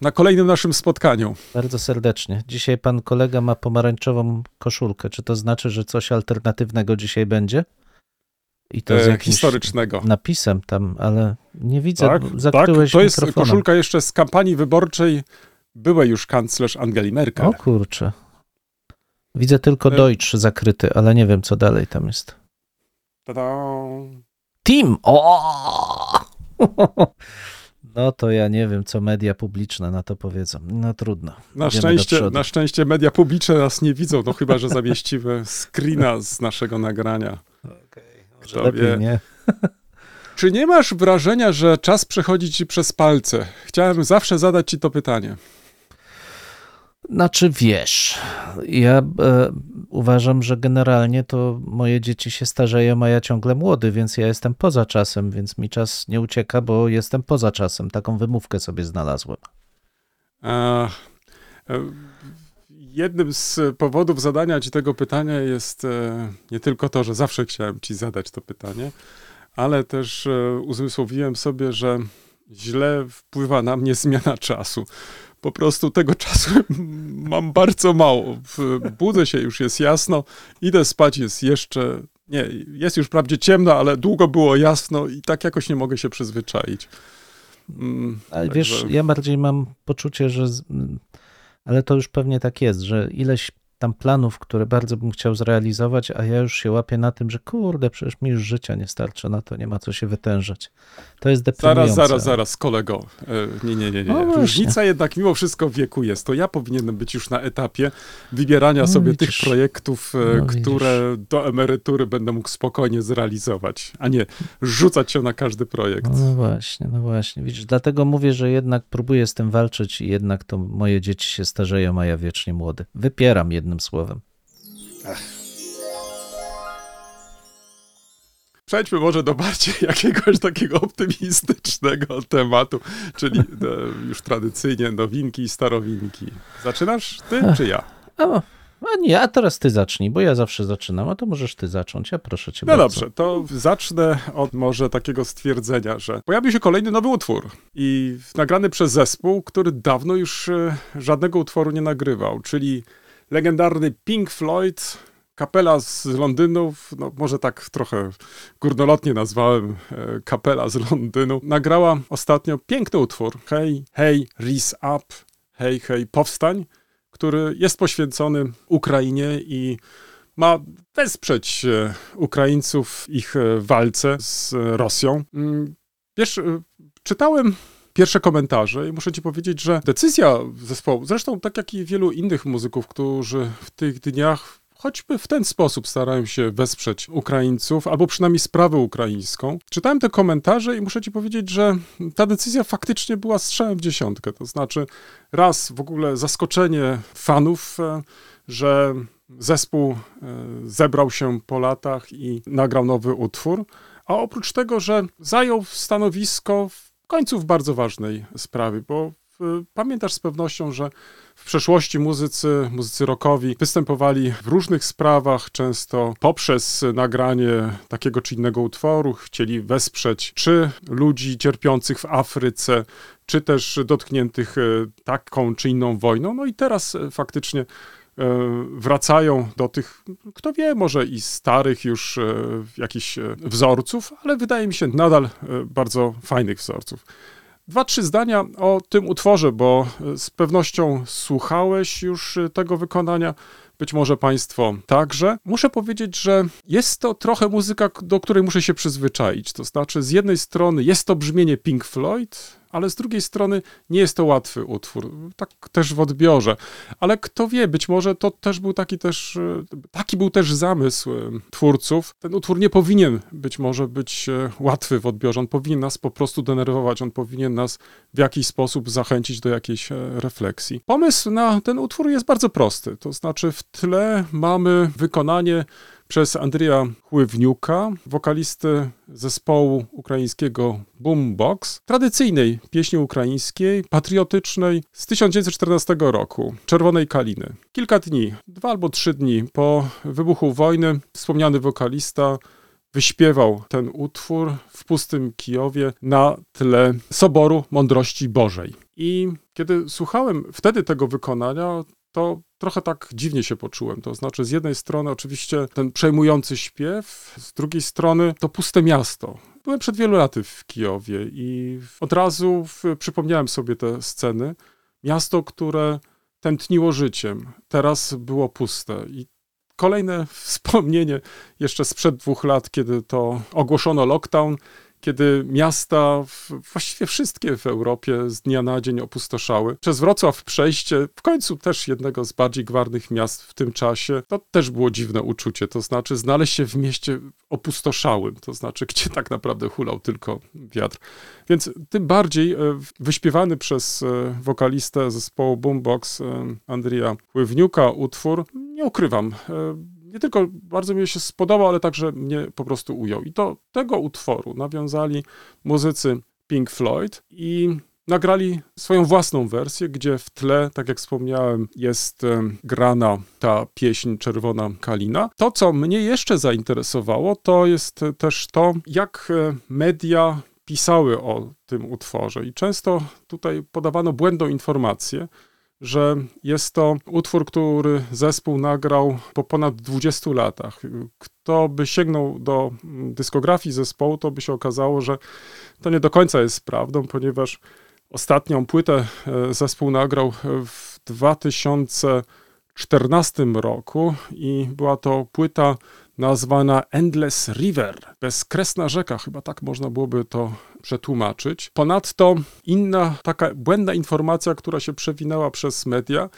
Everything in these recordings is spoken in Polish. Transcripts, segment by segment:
na kolejnym naszym spotkaniu. Bardzo serdecznie. Dzisiaj pan kolega ma pomarańczową koszulkę. Czy to znaczy, że coś alternatywnego dzisiaj będzie? I to z E, jakimś historycznego. napisem tam, ale nie widzę. Tak, tak, Zakryłeś to jest mikrofonem. koszulka jeszcze z kampanii wyborczej byłej już kanclerz Angeli Merkel. O kurczę. Widzę tylko E- Deutsch zakryty, ale nie wiem, co dalej tam jest. Tada. Team! O! No to ja nie wiem, co media publiczne na to powiedzą. No trudno. Na szczęście, na szczęście media publiczne nas nie widzą, no chyba, że zamieścimy screena z naszego nagrania. Kto Lepiej wie. nie. Czy nie masz wrażenia, że czas przechodzi ci przez palce? Chciałem zawsze zadać ci to pytanie. Znaczy wiesz, ja e, uważam, że generalnie to moje dzieci się starzeją, a ja ciągle młody, więc ja jestem poza czasem, więc mi czas nie ucieka, bo jestem poza czasem. Taką wymówkę sobie znalazłem. E, Jednym z powodów zadania ci tego pytania jest e, nie tylko to, że zawsze chciałem ci zadać to pytanie, ale też e, uzmysłowiłem sobie, że źle wpływa na mnie zmiana czasu. Po prostu tego czasu mam bardzo mało. Budzę się, już jest jasno, idę spać, jest jeszcze. Nie, jest już wprawdzie ciemno, ale długo było jasno i tak jakoś nie mogę się przyzwyczaić. Mm, Ale także- wiesz, ja bardziej mam poczucie, że. z- Ale to już pewnie tak jest, że ileś tam planów, które bardzo bym chciał zrealizować, a ja już się łapię na tym, że kurde, przecież mi już życia nie starczy na to, nie ma co się wytężać. To jest deprymujące. Zaraz, zaraz, zaraz, kolego. E, Nie, nie, nie, nie. No. Różnica jednak mimo wszystko w wieku jest. To ja powinienem być już na etapie wybierania No sobie widzisz. tych projektów, e, No widzisz. które do emerytury będę mógł spokojnie zrealizować, a nie rzucać się na każdy projekt. No właśnie, no właśnie. Widzisz, dlatego mówię, że jednak próbuję z tym walczyć i jednak to moje dzieci się starzeją, a ja wiecznie młody. Wypieram jednym słowem. Przejdźmy może do bardziej jakiegoś takiego optymistycznego tematu, czyli e, już tradycyjnie nowinki i starowinki. Zaczynasz ty czy ja? O, a nie, a teraz ty zacznij, bo ja zawsze zaczynam, a to możesz ty zacząć, ja proszę cię No bardzo. dobrze, to zacznę od może takiego stwierdzenia, że pojawił się kolejny nowy utwór i nagrany przez zespół, który dawno już e, żadnego utworu nie nagrywał, czyli legendarny Pink Floyd, kapela z Londynu, no może tak trochę górnolotnie nazwałem e, kapela z Londynu, nagrała ostatnio piękny utwór, Hej, hej, rise up, hej, hej, powstań, który jest poświęcony Ukrainie i ma wesprzeć e, Ukraińców w ich e, walce z Rosją. Mm, Wiesz, e, czytałem pierwsze komentarze i muszę ci powiedzieć, że decyzja zespołu, zresztą tak jak i wielu innych muzyków, którzy w tych dniach choćby w ten sposób starają się wesprzeć Ukraińców, albo przynajmniej sprawę ukraińską. Czytałem te komentarze i muszę ci powiedzieć, że ta decyzja faktycznie była strzałem w dziesiątkę. To znaczy, raz w ogóle zaskoczenie fanów, e, że zespół e, zebrał się po latach i nagrał nowy utwór, a oprócz tego, że zajął stanowisko w końcu w bardzo ważnej sprawie, bo e, pamiętasz z pewnością, że w przeszłości muzycy, muzycy rockowi występowali w różnych sprawach, często poprzez nagranie takiego czy innego utworu, chcieli wesprzeć czy ludzi cierpiących w Afryce, czy też dotkniętych e, taką czy inną wojną. No i teraz e, faktycznie wracają do tych, kto wie, może i starych już e, jakichś e, wzorców, ale wydaje mi się nadal e, bardzo fajnych wzorców. Dwa, trzy zdania o tym utworze, bo e, z pewnością słuchałeś już e, tego wykonania. Być może Państwo także. Muszę powiedzieć, że jest to trochę muzyka, do której muszę się przyzwyczaić. To znaczy, z jednej strony jest to brzmienie Pink Floyd, ale z drugiej strony nie jest to łatwy utwór. Tak też w odbiorze. Ale kto wie, być może to też był taki też, e, taki był też zamysł e, twórców. Ten utwór nie powinien być może być e, łatwy w odbiorze. On powinien nas po prostu denerwować. On powinien nas w jakiś sposób zachęcić do jakiejś refleksji. Pomysł na ten utwór jest bardzo prosty. To znaczy w tle mamy wykonanie przez Andrija Chływniuka, wokalisty zespołu ukraińskiego Boombox, tradycyjnej pieśni ukraińskiej, patriotycznej z 1914 roku, Czerwonej Kaliny. Kilka dni, dwa albo trzy dni po wybuchu wojny, wspomniany wokalista wyśpiewał ten utwór w pustym Kijowie na tle Soboru Mądrości Bożej. I kiedy słuchałem wtedy tego wykonania, to trochę tak dziwnie się poczułem. To znaczy, z jednej strony oczywiście ten przejmujący śpiew, z drugiej strony to puste miasto. Byłem przed wielu laty w Kijowie i od razu przypomniałem sobie te sceny. Miasto, które tętniło życiem, teraz było puste. I kolejne wspomnienie jeszcze sprzed dwóch lat, kiedy to ogłoszono lockdown, kiedy miasta, właściwie wszystkie w Europie z dnia na dzień opustoszały. Przez Wrocław przejście, w końcu też jednego z bardziej gwarnych miast w tym czasie, to też było dziwne uczucie, to znaczy znaleźć się w mieście opustoszałym, to znaczy gdzie tak naprawdę hulał tylko wiatr. Więc tym bardziej e, wyśpiewany przez e, wokalistę zespołu Boombox e, Andrija Ływniuka utwór, nie ukrywam, nie tylko bardzo mi się spodobał, ale także mnie po prostu ujął. I do tego utworu nawiązali muzycy Pink Floyd i nagrali swoją własną wersję, gdzie w tle, tak jak wspomniałem, jest grana ta pieśń Czerwona Kalina. To, co mnie jeszcze zainteresowało, to jest też to, jak e, media pisały o tym utworze. I często tutaj podawano błędną informację, że jest to utwór, który zespół nagrał po ponad 20 latach. Kto by sięgnął do dyskografii zespołu, to by się okazało, że to nie do końca jest prawdą, ponieważ ostatnią płytę e, zespół nagrał w 2014 roku i była to płyta nazwana Endless River, bezkresna rzeka, chyba tak można byłoby to przetłumaczyć. Ponadto inna taka błędna informacja, która się przewinęła przez media,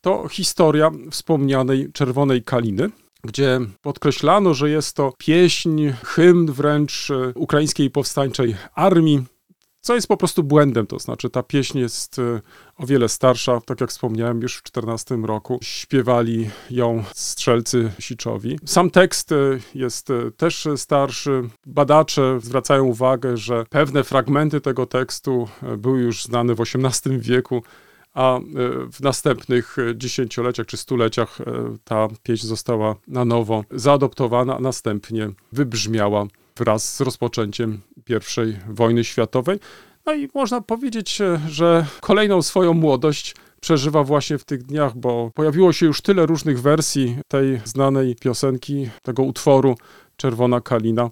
to historia wspomnianej Czerwonej Kaliny, gdzie podkreślano, że jest to pieśń, hymn wręcz e, ukraińskiej powstańczej armii, co jest po prostu błędem, to znaczy ta pieśń jest e, o wiele starsza, tak jak wspomniałem, już w 14 roku śpiewali ją strzelcy siczowi. Sam tekst e, jest e, też starszy. Badacze zwracają uwagę, że pewne fragmenty tego tekstu były już znane w XVIII wieku, a w następnych dziesięcioleciach czy stuleciach ta pieśń została na nowo zaadoptowana, a następnie wybrzmiała wraz z rozpoczęciem I wojny światowej. No i można powiedzieć, że kolejną swoją młodość przeżywa właśnie w tych dniach, bo pojawiło się już tyle różnych wersji tej znanej piosenki, tego utworu Czerwona Kalina,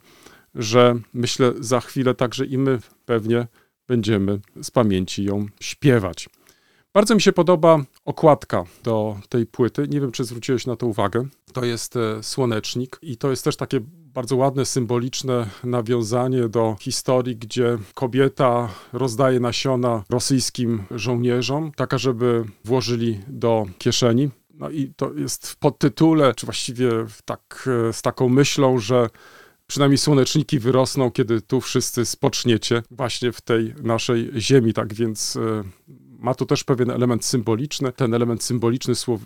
że myślę za chwilę także i my pewnie będziemy z pamięci ją śpiewać. Bardzo mi się podoba okładka do tej płyty. Nie wiem, czy zwróciłeś na to uwagę. To jest e, słonecznik i to jest też takie bardzo ładne, symboliczne nawiązanie do historii, gdzie kobieta rozdaje nasiona rosyjskim żołnierzom, taka, żeby włożyli do kieszeni. No i to jest w podtytule, czy właściwie tak, z taką myślą, że przynajmniej słoneczniki wyrosną, kiedy tu wszyscy spoczniecie właśnie w tej naszej ziemi. Tak więc e, ma tu też pewien element symboliczny. Ten element symboliczny e,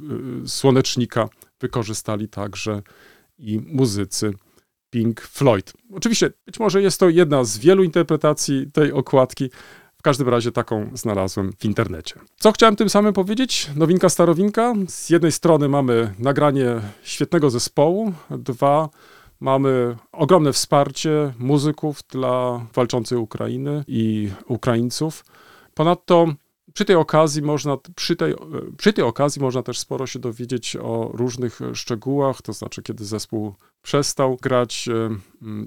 słonecznika wykorzystali także i muzycy Pink Floyd. Oczywiście, być może jest to jedna z wielu interpretacji tej okładki. W każdym razie taką znalazłem w internecie. Co chciałem tym samym powiedzieć? Nowinka, starowinka. Z jednej strony mamy nagranie świetnego zespołu, dwa mamy ogromne wsparcie muzyków dla walczącej Ukrainy i Ukraińców. Ponadto przy tej okazji można, przy tej, przy tej okazji można też sporo się dowiedzieć o różnych szczegółach, to znaczy kiedy zespół przestał grać,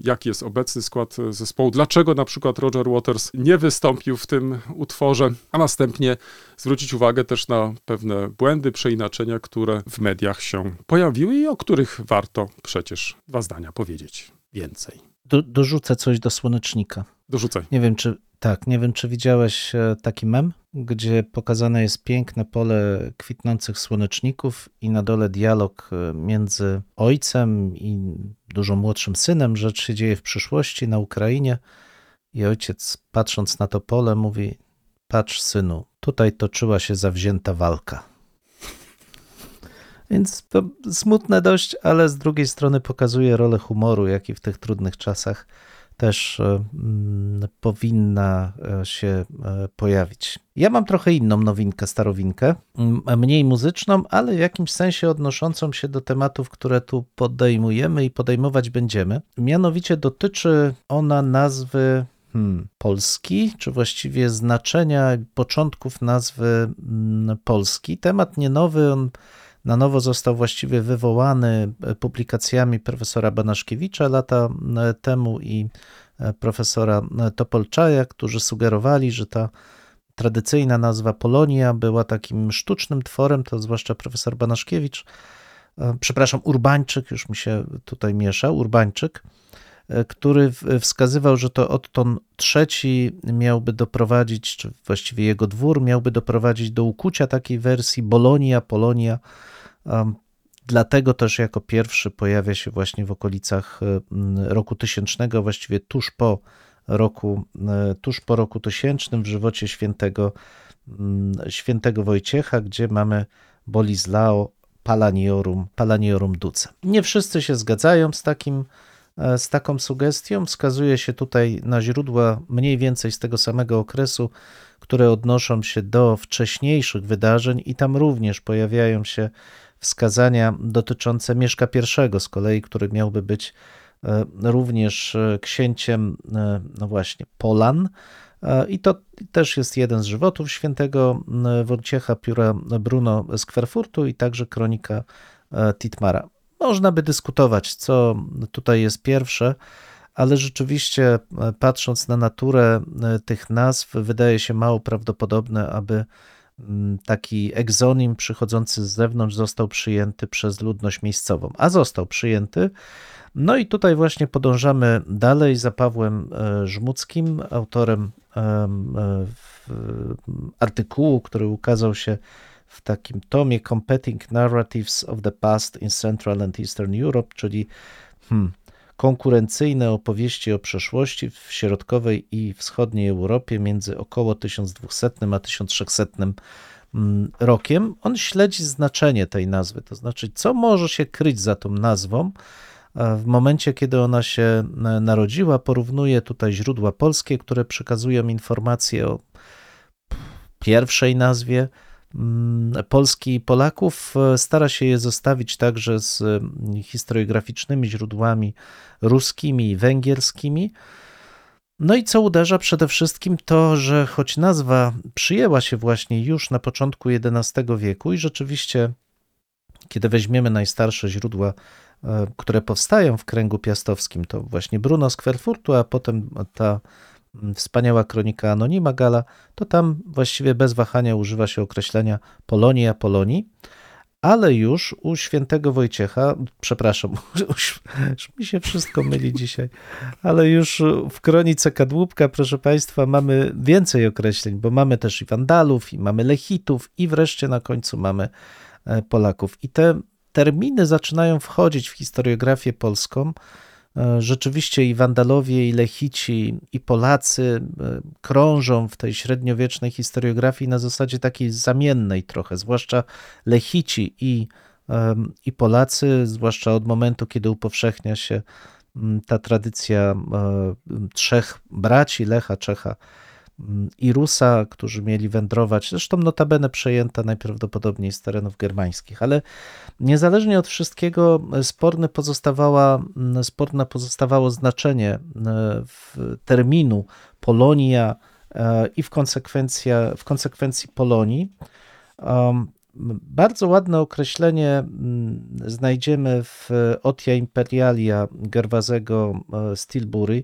jaki jest obecny skład zespołu, dlaczego na przykład Roger Waters nie wystąpił w tym utworze, a następnie zwrócić uwagę też na pewne błędy, przeinaczenia, które w mediach się pojawiły i o których warto przecież dwa zdania powiedzieć więcej. Do, dorzucę coś do słonecznika. Dorzucaj. Nie wiem, czy Tak, nie wiem, czy widziałeś e, taki mem, gdzie pokazane jest piękne pole kwitnących słoneczników i na dole dialog e, między ojcem i dużo młodszym synem. Rzecz się dzieje w przyszłości na Ukrainie i ojciec, patrząc na to pole, mówi: Patrz, synu, tutaj toczyła się zawzięta walka. Więc to smutne dość, ale z drugiej strony pokazuje rolę humoru, jaki w tych trudnych czasach też e, mm, powinna e, się e, pojawić. Ja mam trochę inną nowinkę, starowinkę, mniej muzyczną, ale w jakimś sensie odnoszącą się do tematów, które tu podejmujemy i podejmować będziemy. Mianowicie dotyczy ona nazwy hmm, Polski, czy właściwie znaczenia początków nazwy mm, Polski. Temat nie nowy, on na nowo został właściwie wywołany publikacjami profesora Banaszkiewicza lata e, temu i e, profesora e, Topolczaja, którzy sugerowali, że ta tradycyjna nazwa Polonia była takim sztucznym tworem, to zwłaszcza profesor Banaszkiewicz, przepraszam, Urbańczyk, już mi się tutaj miesza, Urbańczyk, który wskazywał, że to Otton III miałby doprowadzić, czy właściwie jego dwór miałby doprowadzić do ukucia takiej wersji Bolonia, Polonia. Dlatego też jako pierwszy pojawia się właśnie w okolicach roku tysięcznego, właściwie tuż po roku, tuż po roku tysięcznym w żywocie świętego, świętego Wojciecha, gdzie mamy Bolislao Palaniorum, Palaniorum Duce. Nie wszyscy się zgadzają z takim E, z taką sugestią. Wskazuje się tutaj na źródła mniej więcej z tego samego okresu, które odnoszą się do wcześniejszych wydarzeń, i tam również pojawiają się wskazania dotyczące Mieszka I, z kolei, który miałby być e, również e, księciem, no właśnie, Polan. I to też jest jeden z żywotów świętego Wojciecha Pióra Bruno z Kwerfurtu i także kronika Titmara. Można by dyskutować, co tutaj jest pierwsze, ale rzeczywiście e, patrząc na naturę e, tych nazw, wydaje się mało prawdopodobne, aby mm, taki egzonim przychodzący z zewnątrz został przyjęty przez ludność miejscową, a został przyjęty. No i tutaj właśnie podążamy dalej za Pawłem e, Żmuckim, autorem artykułu, który ukazał się w takim tomie Competing Narratives of the Past in Central and Eastern Europe, czyli hmm, konkurencyjne opowieści o przeszłości w środkowej i wschodniej Europie między około 1200 a 1300 hmm, rokiem. On śledzi znaczenie tej nazwy, to znaczy, co może się kryć za tą nazwą. W momencie, kiedy ona się e, narodziła, porównuje tutaj źródła polskie, które przekazują informacje o pierwszej nazwie, Mm, Polski i Polaków. E, stara się je zostawić także z mm, historiograficznymi źródłami ruskimi i węgierskimi. No i co uderza przede wszystkim to, że choć nazwa przyjęła się właśnie już na początku XI wieku i rzeczywiście, kiedy weźmiemy najstarsze źródła, e, które powstają w kręgu piastowskim, to właśnie Bruno z Kwerfurtu, a potem ta Mm, wspaniała kronika Anonima Gala, to tam właściwie bez wahania używa się określenia Polonia Polonii, ale już u świętego Wojciecha, przepraszam, już, już mi się wszystko myli dzisiaj, ale już w kronice Kadłubka, proszę Państwa, mamy więcej określeń, bo mamy też i Wandalów, i mamy Lechitów, i wreszcie na końcu mamy e, Polaków. I te terminy zaczynają wchodzić w historiografię polską, rzeczywiście i Wandalowie, i Lechici, i Polacy e, krążą w tej średniowiecznej historiografii na zasadzie takiej zamiennej trochę, zwłaszcza Lechici i, i Polacy, zwłaszcza od momentu, kiedy upowszechnia się ta tradycja e, trzech braci, Lecha, Czecha i Rusa, którzy mieli wędrować, zresztą notabene przejęta najprawdopodobniej z terenów germańskich, ale niezależnie od wszystkiego sporne, pozostawała, sporne pozostawało znaczenie e, terminu Polonia e, i w, konsekwencja, w konsekwencji Polonii. Bardzo ładne określenie znajdziemy w Otia Imperialia Gerwazego e, Stilbury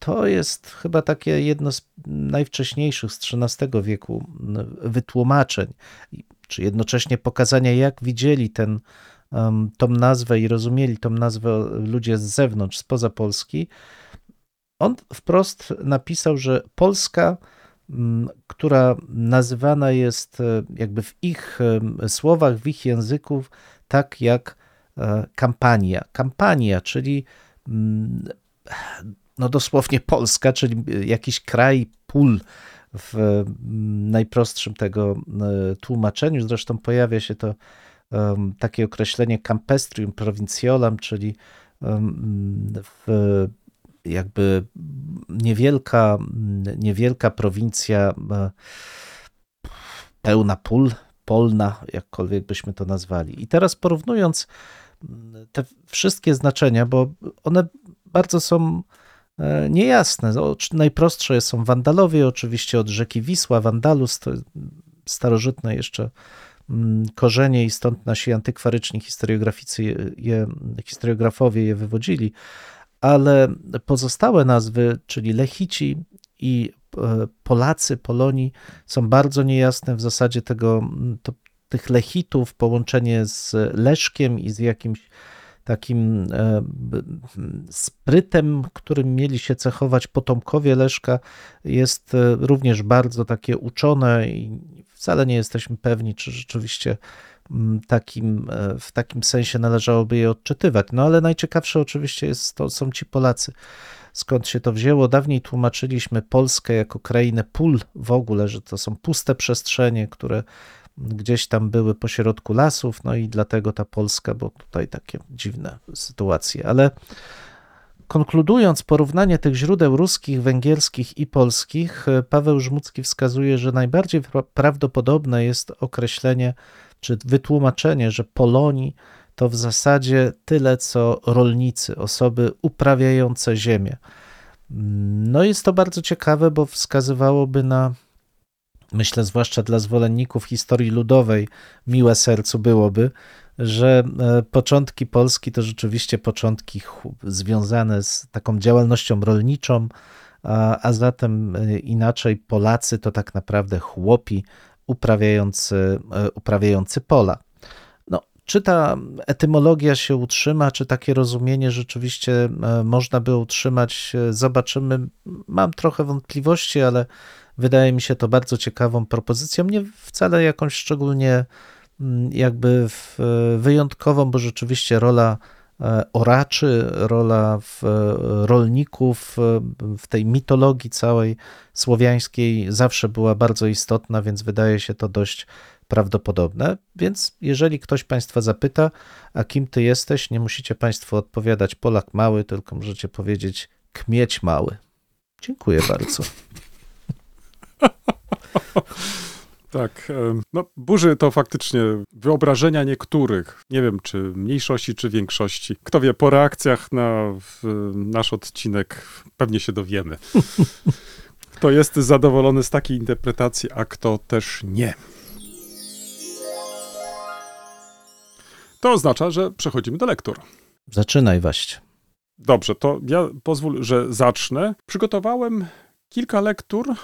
to jest chyba takie jedno z najwcześniejszych z XIII wieku wytłumaczeń, czy jednocześnie pokazania, jak widzieli ten, tą nazwę i rozumieli tą nazwę ludzie z zewnątrz, spoza Polski. on wprost napisał, że Polska, która nazywana jest e, jakby w ich em, słowach, w ich języku, tak jak e, kampania. Kampania, czyli no dosłownie Polska, czyli jakiś kraj, pól w mm, najprostszym tego e, tłumaczeniu. Zresztą pojawia się to em, takie określenie campestrium provinciolam, czyli em, w jakby niewielka, niewielka prowincja e, pełna pól, polna, jakkolwiek byśmy to nazwali. I teraz porównując mm, te wszystkie znaczenia, bo one bardzo są niejasne. O, czy Najprostsze są Wandalowie, oczywiście od rzeki Wisła, Wandalus to starożytne jeszcze mm, korzenie i stąd nasi antykwaryczni historiograficy, je, historiografowie je wywodzili, ale pozostałe nazwy, czyli Lechici i e, Polacy, Polonii są bardzo niejasne w zasadzie tego, mm, to, tych Lechitów, połączenie z Leszkiem i z jakimś takim e, sprytem, którym mieli się cechować potomkowie Leszka, jest e, również bardzo takie uczone i wcale nie jesteśmy pewni, czy rzeczywiście mm, takim, e, w takim sensie należałoby je odczytywać. No ale najciekawsze oczywiście jest, to są ci Polacy. Skąd się to wzięło? Dawniej tłumaczyliśmy Polskę jako krainę pól w ogóle, że to są puste przestrzenie, które gdzieś tam były pośrodku lasów, no i dlatego ta Polska, bo tutaj takie dziwne sytuacje. Ale konkludując porównanie tych źródeł ruskich, węgierskich i polskich, Paweł Żmudzki wskazuje, że najbardziej pra- prawdopodobne jest określenie czy wytłumaczenie, że Polonii to w zasadzie tyle co rolnicy, osoby uprawiające ziemię. No jest to bardzo ciekawe, bo wskazywałoby na myślę, zwłaszcza dla zwolenników historii ludowej, miłe sercu byłoby, że e, początki Polski to rzeczywiście początki związane z taką działalnością rolniczą, a, a zatem e, inaczej Polacy to tak naprawdę chłopi uprawiający, e, uprawiający pola. Czy ta etymologia się utrzyma, czy takie rozumienie rzeczywiście e, można by utrzymać, e, zobaczymy. Mam trochę wątpliwości, ale Wydaje mi się to bardzo ciekawą propozycją, nie wcale jakąś szczególnie mm, jakby w- wyjątkową, bo rzeczywiście rola e, oraczy, rola w, e, rolników e, w tej mitologii całej słowiańskiej zawsze była bardzo istotna, więc wydaje się to dość prawdopodobne. Więc jeżeli ktoś Państwa zapyta, a kim Ty jesteś, nie musicie Państwo odpowiadać Polak mały, tylko możecie powiedzieć kmieć mały. Dziękuję bardzo. Tak, no burzy to faktycznie wyobrażenia niektórych, nie wiem czy mniejszości, czy większości. Kto wie, po reakcjach na nasz odcinek pewnie się dowiemy. Kto jest zadowolony z takiej interpretacji, a kto też nie. To oznacza, że przechodzimy do lektur. Zaczynaj właśnie. Dobrze, to ja pozwól, że zacznę. Przygotowałem kilka lektur,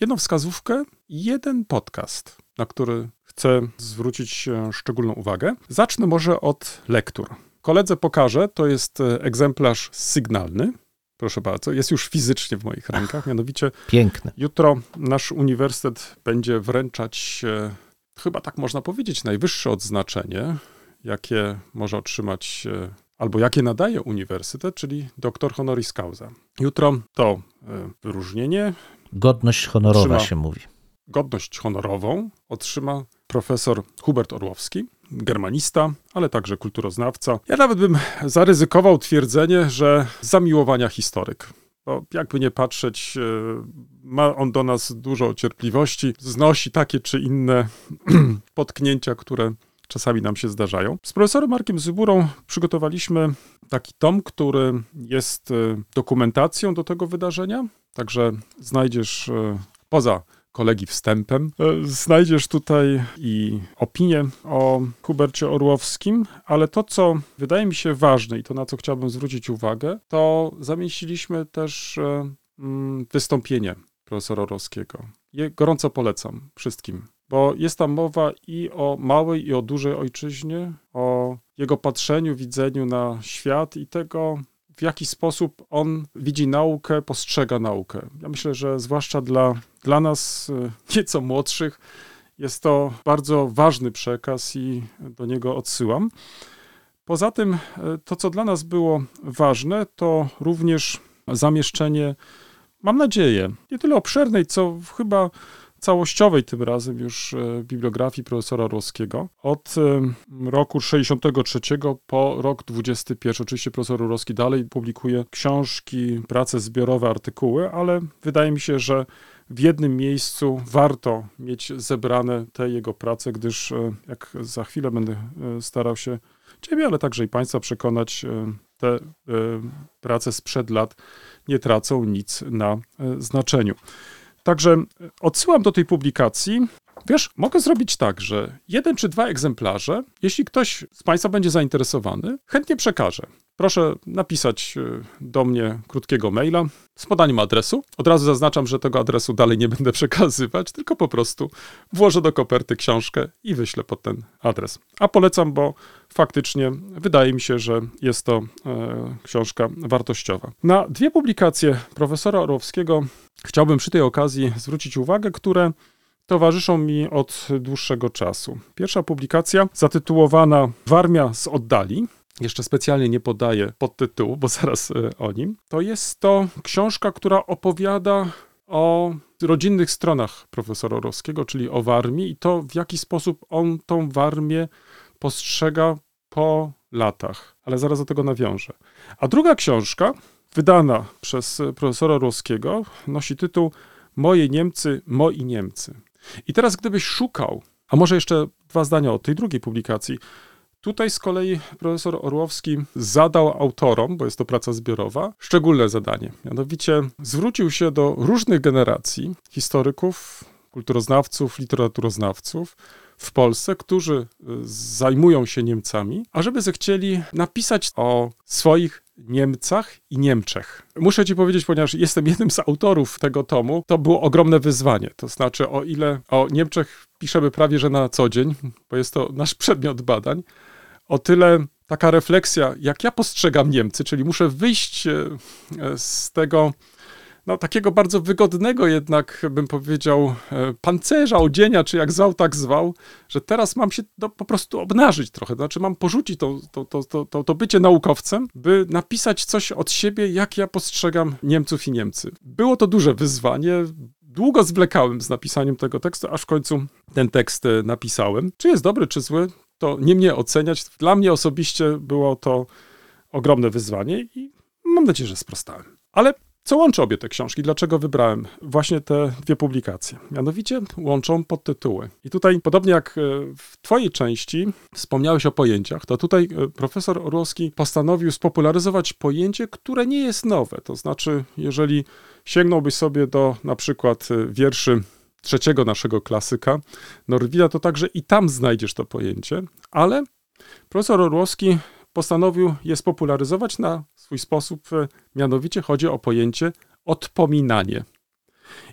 jedną wskazówkę i jeden podcast, na który chcę zwrócić e, szczególną uwagę. Zacznę może od lektur. Koledze pokażę, to jest e, egzemplarz sygnalny. Proszę bardzo, jest już fizycznie w moich rękach. Mianowicie Piękny. jutro nasz uniwersytet będzie wręczać, e, chyba tak można powiedzieć, najwyższe odznaczenie, jakie może otrzymać e, albo jakie nadaje uniwersytet, czyli doktor honoris causa. Jutro to e, wyróżnienie, Godność honorowa Trzyma. się mówi. godność honorową otrzyma profesor Hubert Orłowski, germanista, ale także kulturoznawca. Ja nawet bym zaryzykował twierdzenie, że zamiłowania historyk. Bo jakby nie patrzeć, e, ma on do nas dużo cierpliwości, znosi takie czy inne potknięcia, które czasami nam się zdarzają. Z profesorem Markiem Zyburą przygotowaliśmy taki tom, który jest e, dokumentacją do tego wydarzenia. Także znajdziesz e, poza kolegi wstępem, e, znajdziesz tutaj i opinię o Hubercie Orłowskim, ale to, co wydaje mi się ważne i to, na co chciałbym zwrócić uwagę, to zamieściliśmy też mm, wystąpienie profesora Orłowskiego. Je gorąco polecam wszystkim, bo jest tam mowa i o małej, i o dużej ojczyźnie, o jego patrzeniu, widzeniu na świat i tego, w jaki sposób on widzi naukę, postrzega naukę. Ja myślę, że zwłaszcza dla, dla nas e, nieco młodszych jest to bardzo ważny przekaz i do niego odsyłam. Poza tym, e, to co dla nas było ważne, to również zamieszczenie, mam nadzieję, nie tyle obszernej, co chyba całościowej tym razem już e, bibliografii profesora Orłowskiego. Od e, roku 63 po rok 21. Oczywiście profesor Orłowski dalej publikuje książki, prace zbiorowe, artykuły, ale wydaje mi się, że w jednym miejscu warto mieć zebrane te jego prace, gdyż e, jak za chwilę będę starał się Ciebie, ale także i Państwa przekonać, te prace sprzed lat nie tracą nic na znaczeniu. Także e, odsyłam do tej publikacji. Wiesz, mogę zrobić tak, że jeden czy dwa egzemplarze, jeśli ktoś z Państwa będzie zainteresowany, chętnie przekażę. Proszę napisać e, do mnie krótkiego maila z podaniem adresu. Od razu zaznaczam, że tego adresu dalej nie będę przekazywać, tylko po prostu włożę do koperty książkę i wyślę pod ten adres. A polecam, bo faktycznie wydaje mi się, że jest to e, książka wartościowa. Na dwie publikacje profesora Orłowskiego chciałbym przy tej okazji zwrócić uwagę, które towarzyszą mi od dłuższego czasu. Pierwsza publikacja zatytułowana Warmia z oddali. Jeszcze specjalnie nie podaję podtytułu, bo zaraz e, o nim. To jest to książka, która opowiada o rodzinnych stronach profesora Orowskiego, czyli o Warmii i to, w jaki sposób on tą Warmię postrzega po latach. Ale zaraz do tego nawiążę. A druga książka, wydana przez profesora Orłowskiego, nosi tytuł Moje Niemcy, moi Niemcy. I teraz, gdybyś szukał, a może jeszcze dwa zdania o tej drugiej publikacji. Tutaj z kolei profesor Orłowski zadał autorom, bo jest to praca zbiorowa, szczególne zadanie. Mianowicie zwrócił się do różnych generacji historyków, kulturoznawców, literaturoznawców w Polsce, którzy y, zajmują się Niemcami, ażeby zechcieli napisać o swoich Niemcach i Niemczech. Muszę ci powiedzieć, ponieważ jestem jednym z autorów tego tomu, to było ogromne wyzwanie. To znaczy, o ile o Niemczech piszemy prawie że na co dzień, bo jest to nasz przedmiot badań, o tyle taka refleksja, jak ja postrzegam Niemcy, czyli muszę wyjść e, z tego no, takiego bardzo wygodnego jednak, bym powiedział, e, pancerza, odzienia, czy jak zwał, tak zwał, że teraz mam się no, po prostu obnażyć trochę, znaczy mam porzucić to, to, to, to, to, to bycie naukowcem, by napisać coś od siebie, jak ja postrzegam Niemców i Niemcy. Było to duże wyzwanie, długo zwlekałem z napisaniem tego tekstu, aż w końcu ten tekst e, napisałem. Czy jest dobry, czy zły, to nie mnie oceniać. Dla mnie osobiście było to ogromne wyzwanie i mam nadzieję, że sprostałem. Ale co łączy obie te książki? Dlaczego wybrałem właśnie te dwie publikacje? Mianowicie łączą podtytuły. I tutaj, podobnie jak e, w Twojej części wspomniałeś o pojęciach, to tutaj e, profesor Orłowski postanowił spopularyzować pojęcie, które nie jest nowe. To znaczy, jeżeli sięgnąłbyś sobie do na przykład e, wierszy trzeciego naszego klasyka, Norwida, to także i tam znajdziesz to pojęcie, ale profesor Orłowski postanowił je spopularyzować na swój sposób, e, mianowicie chodzi o pojęcie odpominanie.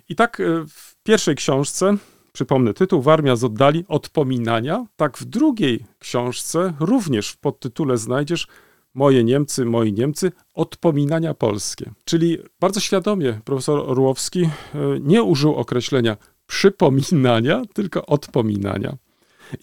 I tak e, w pierwszej książce, przypomnę tytuł, Warmia z oddali, odpominania, tak w drugiej książce, również w podtytule znajdziesz Moje Niemcy, moi Niemcy, odpominania polskie. Czyli bardzo świadomie profesor Orłowski e, nie użył określenia przypominania, tylko odpominania.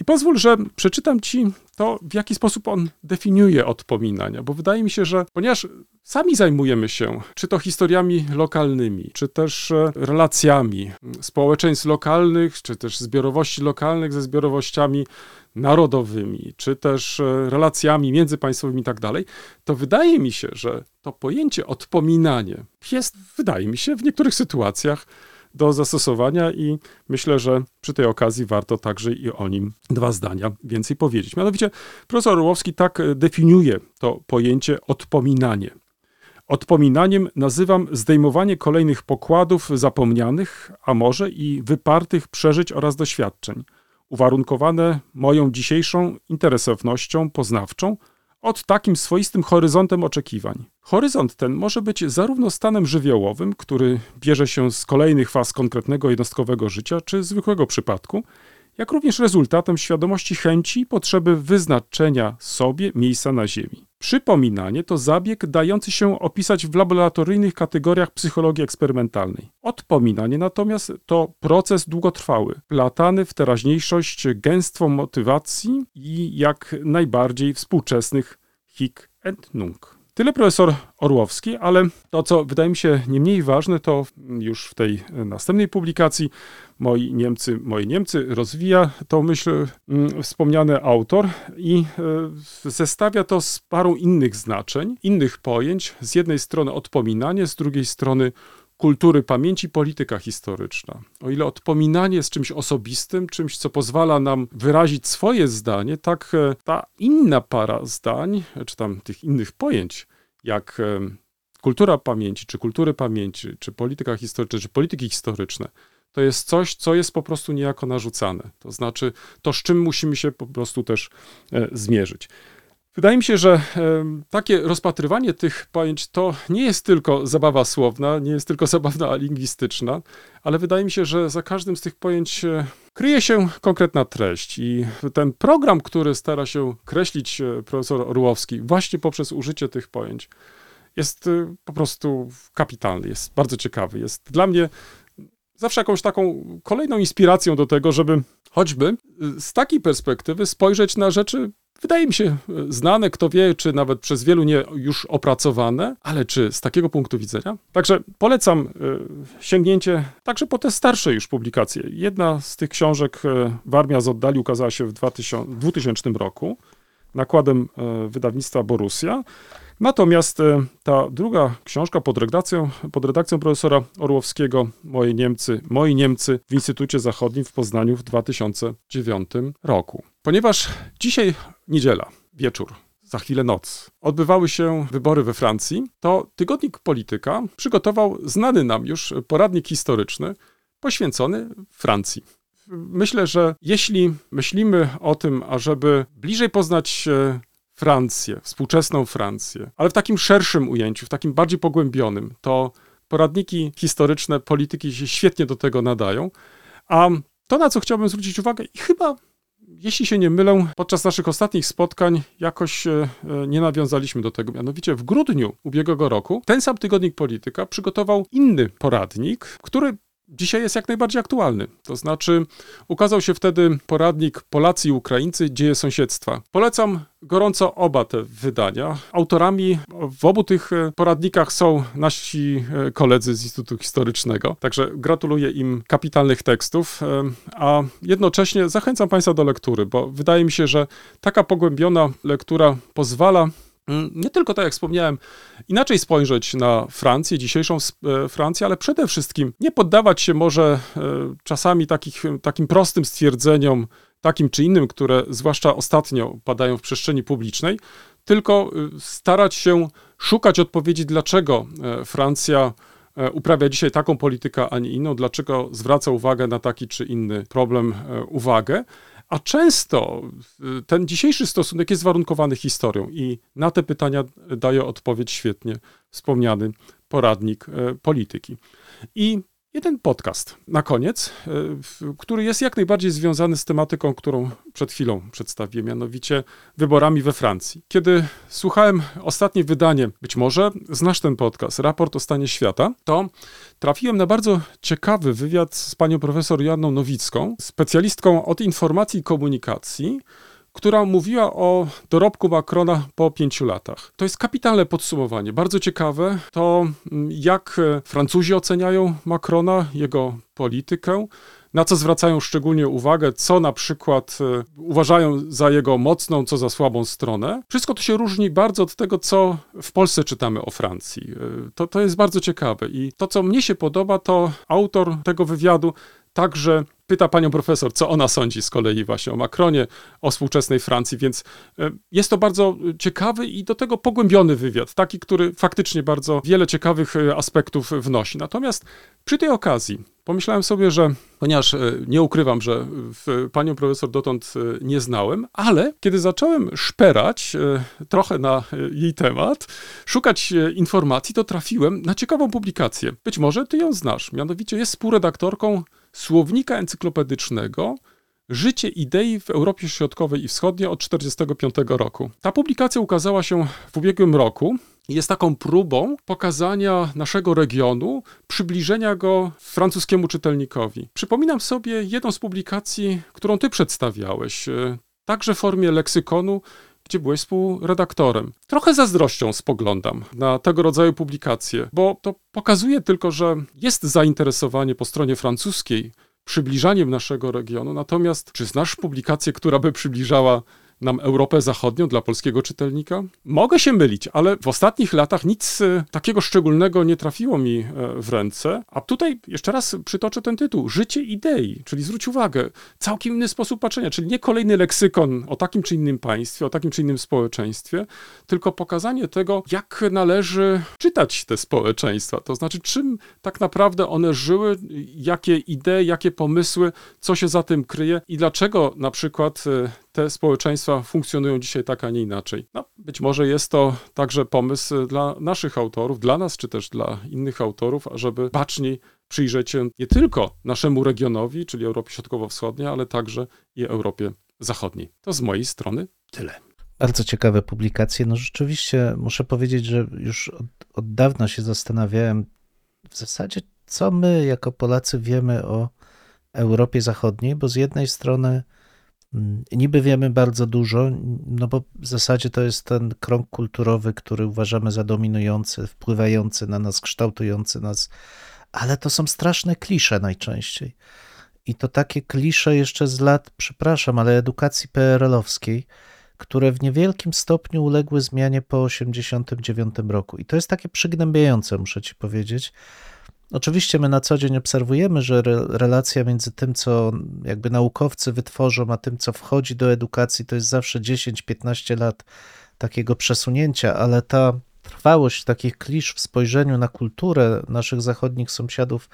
I pozwól, że przeczytam ci to, w jaki sposób on definiuje odpominania, bo wydaje mi się, że ponieważ sami zajmujemy się czy to historiami lokalnymi, czy też e, relacjami społeczeństw lokalnych, czy też zbiorowości lokalnych ze zbiorowościami narodowymi, czy też e, relacjami międzypaństwowymi i tak dalej, to wydaje mi się, że to pojęcie odpominanie jest, wydaje mi się, w niektórych sytuacjach do zastosowania i myślę, że przy tej okazji warto także i o nim dwa zdania więcej powiedzieć. Mianowicie profesor Orłowski tak e, definiuje to pojęcie odpominanie. Odpominaniem nazywam zdejmowanie kolejnych pokładów zapomnianych, a może i wypartych przeżyć oraz doświadczeń, uwarunkowane moją dzisiejszą interesownością poznawczą od takim swoistym horyzontem oczekiwań. Horyzont ten może być zarówno stanem żywiołowym, który bierze się z kolejnych faz konkretnego jednostkowego życia, czy zwykłego przypadku, jak również rezultatem świadomości chęci i potrzeby wyznaczenia sobie miejsca na Ziemi. Przypominanie to zabieg dający się opisać w laboratoryjnych kategoriach psychologii eksperymentalnej. Odpominanie natomiast to proces długotrwały, platany w teraźniejszość gęstwą motywacji i jak najbardziej współczesnych hik and nunc. Tyle profesor Orłowski, ale to, co wydaje mi się nie mniej ważne, to już w tej następnej publikacji Moi Niemcy, Moi Niemcy rozwija tą myśl mm, wspomniany autor i e, zestawia to z parą innych znaczeń, innych pojęć. Z jednej strony odpominanie, z drugiej strony kultury pamięci, polityka historyczna. O ile odpominanie jest czymś osobistym, czymś, co pozwala nam wyrazić swoje zdanie, tak e, ta inna para zdań, czy tam tych innych pojęć, jak kultura pamięci, czy kultury pamięci, czy polityka historyczna, czy polityki historyczne, to jest coś, co jest po prostu niejako narzucane. To znaczy to, z czym musimy się po prostu też e, zmierzyć. Wydaje mi się, że takie rozpatrywanie tych pojęć to nie jest tylko zabawa słowna, nie jest tylko zabawa lingwistyczna, ale wydaje mi się, że za każdym z tych pojęć e, kryje się konkretna treść. I ten program, który stara się kreślić e, profesor Orłowski właśnie poprzez użycie tych pojęć, jest e, po prostu kapitalny, jest bardzo ciekawy. Jest dla mnie zawsze jakąś taką kolejną inspiracją do tego, żeby choćby z takiej perspektywy spojrzeć na rzeczy wydaje mi się e, znane, kto wie, czy nawet przez wielu nie już opracowane, ale czy z takiego punktu widzenia? Także polecam e, sięgnięcie także po te starsze już publikacje. Jedna z tych książek e, Warmia z oddali ukazała się w 2000, 2000 roku nakładem wydawnictwa Borussia. Natomiast ta druga książka pod redakcją, pod redakcją profesora Orłowskiego, Moje Niemcy, Moi Niemcy w Instytucie Zachodnim w Poznaniu w 2009 roku. Ponieważ dzisiaj niedziela, wieczór, za chwilę noc, odbywały się wybory we Francji, to tygodnik Polityka przygotował znany nam już poradnik historyczny poświęcony Francji. Myślę, że jeśli myślimy o tym, ażeby bliżej poznać Francję, współczesną Francję, ale w takim szerszym ujęciu, w takim bardziej pogłębionym, to poradniki historyczne polityki się świetnie do tego nadają. A to, na co chciałbym zwrócić uwagę, i chyba, jeśli się nie mylę, podczas naszych ostatnich spotkań jakoś e, nie nawiązaliśmy do tego. Mianowicie w grudniu ubiegłego roku ten sam tygodnik Polityka przygotował inny poradnik, który dzisiaj jest jak najbardziej aktualny. To znaczy, ukazał się wtedy poradnik Polacy i Ukraińcy, dzieje sąsiedztwa. Polecam gorąco oba te wydania. Autorami w obu tych e, poradnikach są nasi e, koledzy z Instytutu Historycznego, także gratuluję im kapitalnych tekstów, e, a jednocześnie zachęcam Państwa do lektury, bo wydaje mi się, że taka pogłębiona lektura pozwala nie tylko, tak jak wspomniałem, inaczej spojrzeć na Francję, dzisiejszą e, Francję, ale przede wszystkim nie poddawać się może e, czasami takich, takim prostym stwierdzeniom, takim czy innym, które zwłaszcza ostatnio padają w przestrzeni publicznej, tylko e, starać się szukać odpowiedzi, dlaczego Francja uprawia dzisiaj taką politykę, a nie inną, dlaczego zwraca uwagę na taki czy inny problem uwagę, a często y, ten dzisiejszy stosunek jest warunkowany historią i na te pytania daje odpowiedź świetnie wspomniany poradnik e, polityki. I jeden podcast na koniec, e, który jest jak najbardziej związany z tematyką, którą przed chwilą przedstawiłem, mianowicie wyborami we Francji. Kiedy słuchałem ostatnie wydanie, być może znasz ten podcast, Raport o stanie świata, to trafiłem na bardzo ciekawy wywiad z panią profesor Joanną Nowicką, specjalistką od informacji i komunikacji, która mówiła o dorobku Macrona po pięciu latach. To jest kapitalne podsumowanie, bardzo ciekawe. To mm, jak Francuzi oceniają Macrona, jego politykę, na co zwracają szczególnie uwagę, co na przykład e, uważają za jego mocną, co za słabą stronę. Wszystko to się różni bardzo od tego, co w Polsce czytamy o Francji. E, to, to jest bardzo ciekawe i to, co mnie się podoba, to autor tego wywiadu także pyta panią profesor, co ona sądzi z kolei właśnie o Macronie, o współczesnej Francji, więc e, jest to bardzo ciekawy i do tego pogłębiony wywiad, taki, który faktycznie bardzo wiele ciekawych e, aspektów wnosi. Natomiast przy tej okazji pomyślałem sobie, że ponieważ e, nie ukrywam, że panią profesor dotąd nie znałem, ale kiedy zacząłem szperać trochę na jej temat, szukać informacji, to trafiłem na ciekawą publikację. Być może ty ją znasz, mianowicie jest współredaktorką słownika encyklopedycznego Życie idei w Europie Środkowej i Wschodniej od 1945 roku. Ta publikacja ukazała się w ubiegłym roku. Jest taką próbą pokazania naszego regionu, przybliżenia go francuskiemu czytelnikowi. Przypominam sobie jedną z publikacji, którą ty przedstawiałeś, e, także w formie leksykonu, gdzie byłeś współredaktorem. Trochę zazdrością spoglądam na tego rodzaju publikacje, bo to pokazuje tylko, że jest zainteresowanie po stronie francuskiej przybliżaniem naszego regionu, natomiast czy znasz publikację, która by przybliżała nam Europę Zachodnią dla polskiego czytelnika? Mogę się mylić, ale w ostatnich latach nic e, takiego szczególnego nie trafiło mi e, w ręce. A tutaj jeszcze raz przytoczę ten tytuł: Życie idei, czyli zwróć uwagę, całkiem inny sposób patrzenia, czyli nie kolejny leksykon o takim czy innym państwie, o takim czy innym społeczeństwie, tylko pokazanie tego, jak należy czytać te społeczeństwa. To znaczy, czym tak naprawdę one żyły, jakie idee, jakie pomysły, co się za tym kryje i dlaczego na przykład e, te społeczeństwa funkcjonują dzisiaj tak, a nie inaczej. No, być może jest to także pomysł dla naszych autorów, dla nas, czy też dla innych autorów, ażeby baczniej przyjrzeć się nie tylko naszemu regionowi, czyli Europie Środkowo-Wschodniej, ale także i Europie Zachodniej. To z mojej strony tyle. Bardzo ciekawe publikacje. No rzeczywiście muszę powiedzieć, że już od, od dawna się zastanawiałem w zasadzie, co my jako Polacy wiemy o Europie Zachodniej, bo z jednej strony niby wiemy bardzo dużo, no bo w zasadzie to jest ten krąg kulturowy, który uważamy za dominujący, wpływający na nas, kształtujący nas, ale to są straszne klisze najczęściej. I to takie klisze jeszcze z lat, przepraszam, ale edukacji PRL-owskiej, które w niewielkim stopniu uległy zmianie po 1989 roku. I to jest takie przygnębiające, muszę ci powiedzieć. Oczywiście my na co dzień obserwujemy, że re, relacja między tym, co jakby naukowcy wytworzą, a tym, co wchodzi do edukacji, to jest zawsze 10-15 lat takiego przesunięcia, ale ta trwałość takich klisz w spojrzeniu na kulturę naszych zachodnich sąsiadów,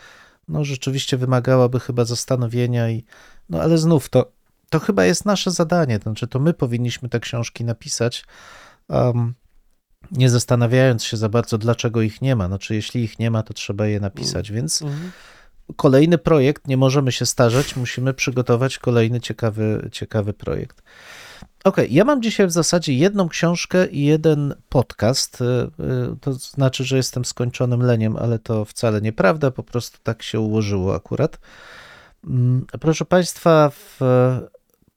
no rzeczywiście wymagałaby chyba zastanowienia i, no ale znów to, to chyba jest nasze zadanie, znaczy to my powinniśmy te książki napisać, um, nie zastanawiając się za bardzo, dlaczego ich nie ma. Znaczy, jeśli ich nie ma, to trzeba je napisać, więc kolejny projekt, nie możemy się starzeć, musimy przygotować kolejny ciekawy, ciekawy projekt. Ok, ja mam dzisiaj w zasadzie jedną książkę i jeden podcast. Y, y, To znaczy, że jestem skończonym leniem, ale to wcale nieprawda, po prostu tak się ułożyło akurat. Mm, Proszę Państwa, w,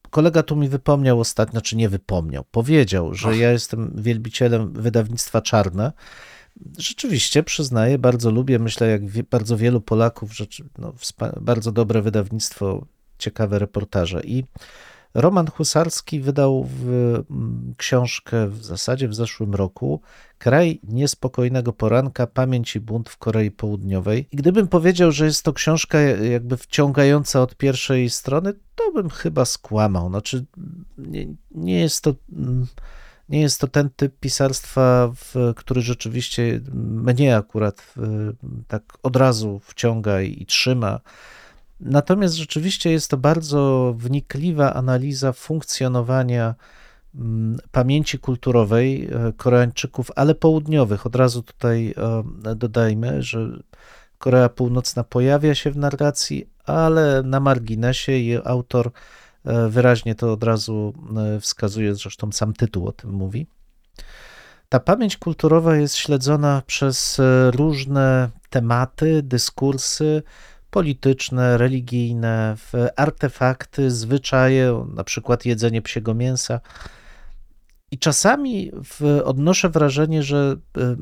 kolega tu mi wypomniał ostatnio, czy nie wypomniał, powiedział, że ja jestem wielbicielem wydawnictwa Czarne. Rzeczywiście, przyznaję, bardzo lubię, myślę, jak wie, bardzo wielu Polaków, rzeczy, no, bardzo dobre wydawnictwo, ciekawe reportaże. I Roman Husarski wydał w, mm, książkę w zasadzie w zeszłym roku Kraj niespokojnego poranka, pamięć i bunt w Korei Południowej. I gdybym powiedział, że jest to książka jakby wciągająca od pierwszej strony, to bym chyba skłamał. Znaczy, nie, nie jest to. Nie jest to ten typ pisarstwa, w, który rzeczywiście mnie akurat tak od razu wciąga i, i trzyma. Natomiast rzeczywiście jest to bardzo wnikliwa analiza funkcjonowania pamięci kulturowej e, Koreańczyków, ale południowych. Od razu tutaj e, dodajmy, że Korea Północna pojawia się w narracji, ale na marginesie i autor e, wyraźnie to od razu wskazuje, zresztą sam tytuł o tym mówi. Ta pamięć kulturowa jest śledzona przez różne tematy, dyskursy polityczne, religijne, artefakty, zwyczaje, na przykład jedzenie psiego mięsa. I czasami w, odnoszę wrażenie, że e,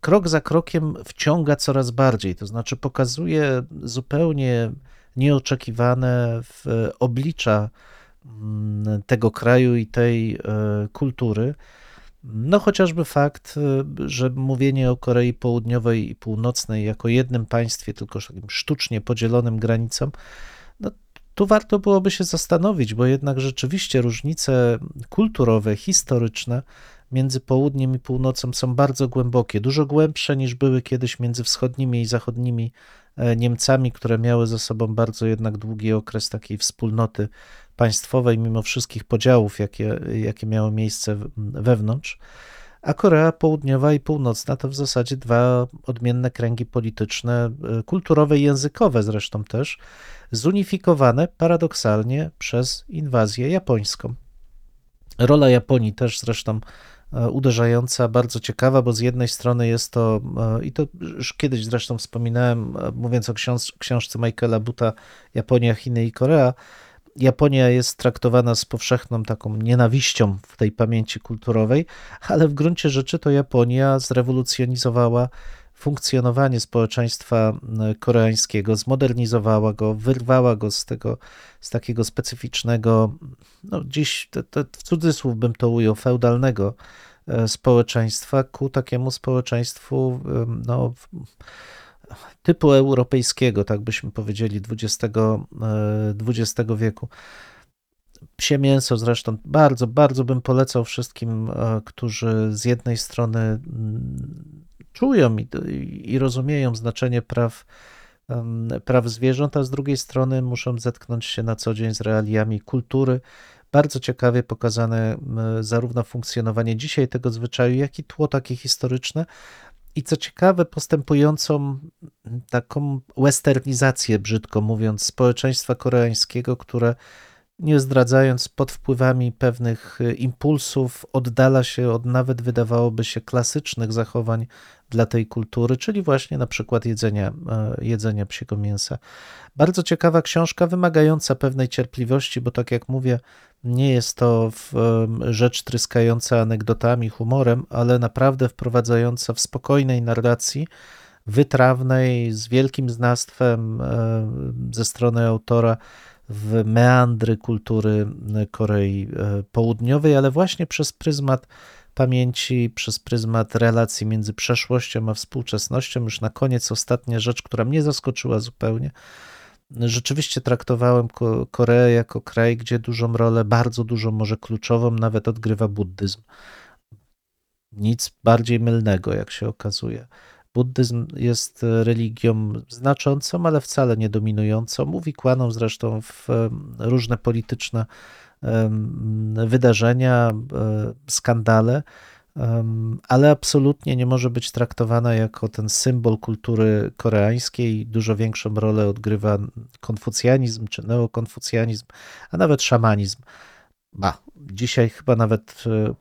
krok za krokiem wciąga coraz bardziej, to znaczy pokazuje zupełnie nieoczekiwane oblicza mm, tego kraju i tej e, kultury. No chociażby fakt, e, że mówienie o Korei Południowej i Północnej jako jednym państwie, tylko takim sztucznie podzielonym granicą, no tu warto byłoby się zastanowić, bo jednak rzeczywiście różnice kulturowe, historyczne między południem i północą są bardzo głębokie, dużo głębsze niż były kiedyś między wschodnimi i zachodnimi e, Niemcami, które miały ze sobą bardzo jednak długi okres takiej wspólnoty państwowej, mimo wszystkich podziałów, jakie, jakie miały miejsce wewnątrz. A Korea Południowa i Północna to w zasadzie dwa odmienne kręgi polityczne, y, kulturowe i językowe zresztą też, zunifikowane paradoksalnie przez inwazję japońską. Rola Japonii też zresztą e, uderzająca, bardzo ciekawa, bo z jednej strony jest to, e, i to już kiedyś zresztą wspominałem, e, mówiąc o książ książce Michaela Buta Japonia, Chiny i Korea, Japonia jest traktowana z powszechną taką nienawiścią w tej pamięci kulturowej, ale w gruncie rzeczy to Japonia zrewolucjonizowała funkcjonowanie społeczeństwa koreańskiego, zmodernizowała go, wyrwała go z tego, z takiego specyficznego, no dziś to, to w cudzysłów bym to ujął, feudalnego społeczeństwa ku takiemu społeczeństwu, no, typu europejskiego, tak byśmy powiedzieli, XX, XX wieku. Psie mięso zresztą bardzo, bardzo bym polecał wszystkim, którzy z jednej strony czują i, i rozumieją znaczenie praw, praw zwierząt, a z drugiej strony muszą zetknąć się na co dzień z realiami kultury. Bardzo ciekawie pokazane zarówno funkcjonowanie dzisiaj tego zwyczaju, jak i tło takie historyczne. I co ciekawe, postępującą taką westernizację, brzydko mówiąc, społeczeństwa koreańskiego, które nie zdradzając pod wpływami pewnych impulsów, oddala się od nawet wydawałoby się klasycznych zachowań dla tej kultury, czyli właśnie na przykład jedzenia, jedzenia psiego mięsa. Bardzo ciekawa książka, wymagająca pewnej cierpliwości, bo tak jak mówię, nie jest to rzecz tryskająca anegdotami, humorem, ale naprawdę wprowadzająca w spokojnej narracji, wytrawnej, z wielkim znawstwem ze strony autora w meandry kultury Korei Południowej, ale właśnie przez pryzmat pamięci, przez pryzmat relacji między przeszłością a współczesnością. Już na koniec ostatnia rzecz, która mnie zaskoczyła zupełnie. Rzeczywiście traktowałem Koreę jako kraj, gdzie dużą rolę, bardzo dużą, może kluczową, nawet odgrywa buddyzm. Nic bardziej mylnego, jak się okazuje. Buddyzm jest religią znaczącą, ale wcale nie dominującą, uwikłaną zresztą w różne polityczne wydarzenia, e, skandale, ale absolutnie nie może być traktowana jako ten symbol kultury koreańskiej. Dużo większą rolę odgrywa konfucjanizm czy neokonfucjanizm, a nawet szamanizm. Ba, dzisiaj chyba nawet e,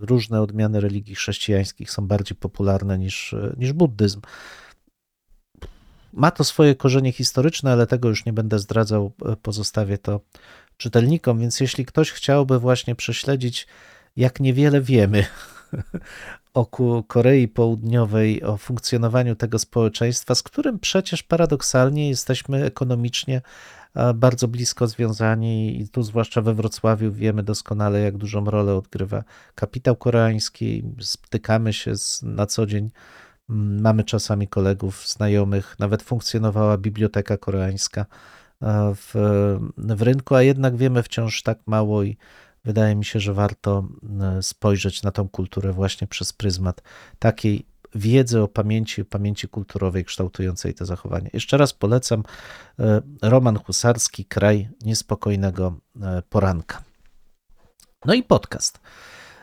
różne odmiany religii chrześcijańskich są bardziej popularne niż, niż buddyzm. Ma to swoje korzenie historyczne, ale tego już nie będę zdradzał, pozostawię to czytelnikom, więc jeśli ktoś chciałby właśnie prześledzić, jak niewiele wiemy o Korei Południowej, o funkcjonowaniu tego społeczeństwa, z którym przecież paradoksalnie jesteśmy ekonomicznie bardzo blisko związani i tu zwłaszcza we Wrocławiu wiemy doskonale, jak dużą rolę odgrywa kapitał koreański. Spotykamy się z, na co dzień, mamy czasami kolegów, znajomych, nawet funkcjonowała biblioteka koreańska w, w rynku, a jednak wiemy wciąż tak mało i wydaje mi się, że warto spojrzeć na tą kulturę właśnie przez pryzmat takiej wiedzy o pamięci, pamięci kulturowej kształtującej te zachowania. Jeszcze raz polecam Roman Husarski, Kraj niespokojnego poranka. No i podcast.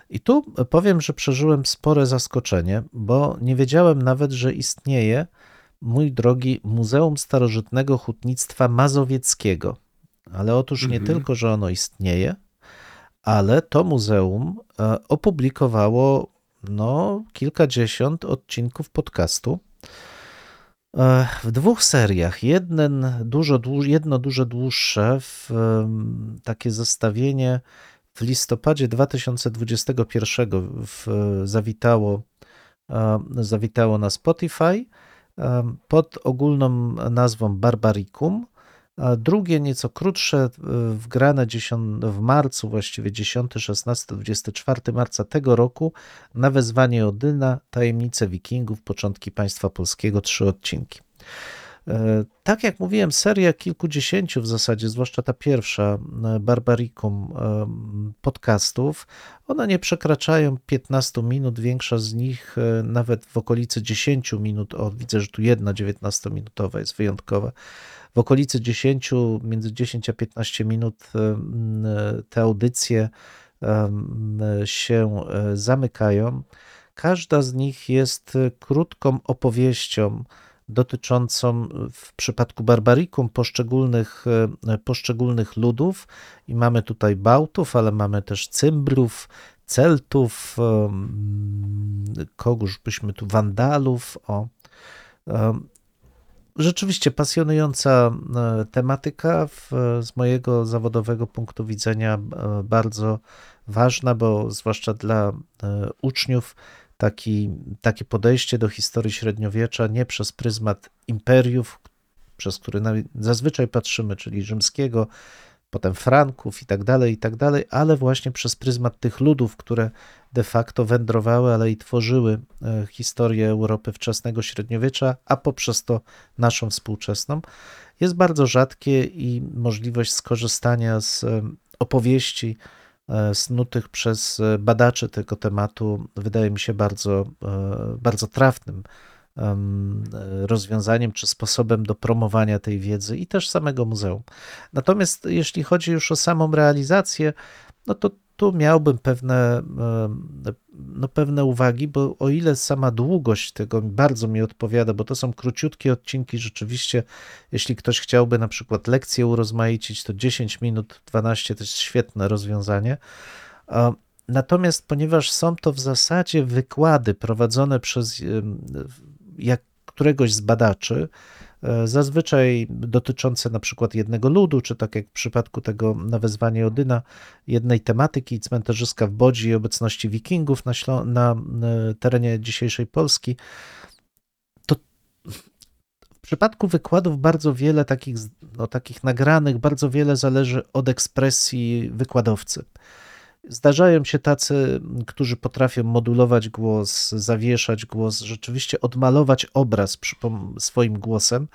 I tu powiem, że przeżyłem spore zaskoczenie, bo nie wiedziałem nawet, że istnieje mój drogi Muzeum Starożytnego Hutnictwa Mazowieckiego. Ale otóż nie mhm. tylko, że ono istnieje, ale to muzeum e, opublikowało no, kilkadziesiąt odcinków podcastu e, w dwóch seriach. Jeden dużo, jedno dużo dłuższe, w, takie zestawienie w listopadzie 2021 w, zawitało, e, zawitało na Spotify pod ogólną nazwą Barbaricum. Drugie, nieco krótsze, wgrane 10, w marcu, właściwie 10, 16, 24 marca tego roku, na wezwanie Odyna, Tajemnice Wikingów, Początki Państwa Polskiego, trzy odcinki. E, tak jak mówiłem, seria kilkudziesięciu w zasadzie, zwłaszcza ta pierwsza, e, Barbarikum e, podcastów, one nie przekraczają 15 minut, większa z nich nawet w okolicy 10 minut, o widzę, że tu jedna 19-minutowa jest wyjątkowa, w okolicy 10, między 10 a 15 minut te audycje em, się e, zamykają. Każda z nich jest e, krótką opowieścią dotyczącą w przypadku Barbarikum poszczególnych, e, poszczególnych ludów i mamy tutaj Bałtów, ale mamy też Cymbrów, Celtów, kogóż byśmy tu, Wandalów, o. Rzeczywiście pasjonująca e, tematyka w, z mojego zawodowego punktu widzenia e, bardzo ważna, bo zwłaszcza dla e, uczniów taki, takie podejście do historii średniowiecza nie przez pryzmat imperiów, przez który zazwyczaj patrzymy, czyli rzymskiego, potem Franków i tak dalej, i tak dalej, ale właśnie przez pryzmat tych ludów, które de facto wędrowały, ale i tworzyły e, historię Europy wczesnego średniowiecza, a poprzez to naszą współczesną, jest bardzo rzadkie i możliwość skorzystania z e, opowieści e, snutych przez badaczy tego tematu wydaje mi się bardzo, bardzo trafnym rozwiązaniem czy sposobem do promowania tej wiedzy i też samego muzeum. Natomiast jeśli chodzi już o samą realizację, no to tu miałbym pewne, no pewne uwagi, bo o ile sama długość tego bardzo mi odpowiada, bo to są króciutkie odcinki, rzeczywiście, jeśli ktoś chciałby na przykład lekcję urozmaicić, to 10 minut, 12 to jest świetne rozwiązanie. Natomiast ponieważ są to w zasadzie wykłady prowadzone przez jak któregoś z badaczy, e, zazwyczaj dotyczące na przykład jednego ludu, czy tak jak w przypadku tego na wezwanie Odyna, jednej tematyki, cmentarzyska w Bodzi i obecności wikingów na, na e, terenie dzisiejszej Polski, to w przypadku wykładów bardzo wiele takich, no, takich nagranych, bardzo wiele zależy od ekspresji wykładowcy. Zdarzają się tacy, którzy potrafią modulować głos, zawieszać głos, rzeczywiście odmalować obraz swoim głosem,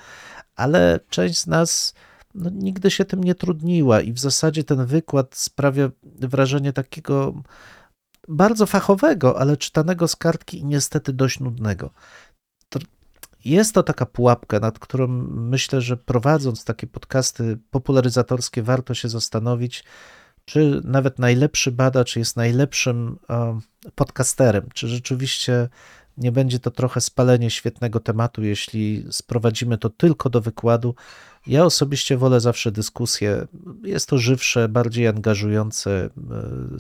ale część z nas no, nigdy się tym nie trudniła i w zasadzie ten wykład sprawia wrażenie takiego bardzo fachowego, ale czytanego z kartki i niestety dość nudnego. Jest to taka pułapka, nad którą myślę, że prowadząc takie podcasty popularyzatorskie, warto się zastanowić, czy nawet najlepszy badacz jest najlepszym e, podcasterem, czy rzeczywiście nie będzie to trochę spalenie świetnego tematu, jeśli sprowadzimy to tylko do wykładu. Ja osobiście wolę zawsze dyskusję. Jest to żywsze, bardziej angażujące e,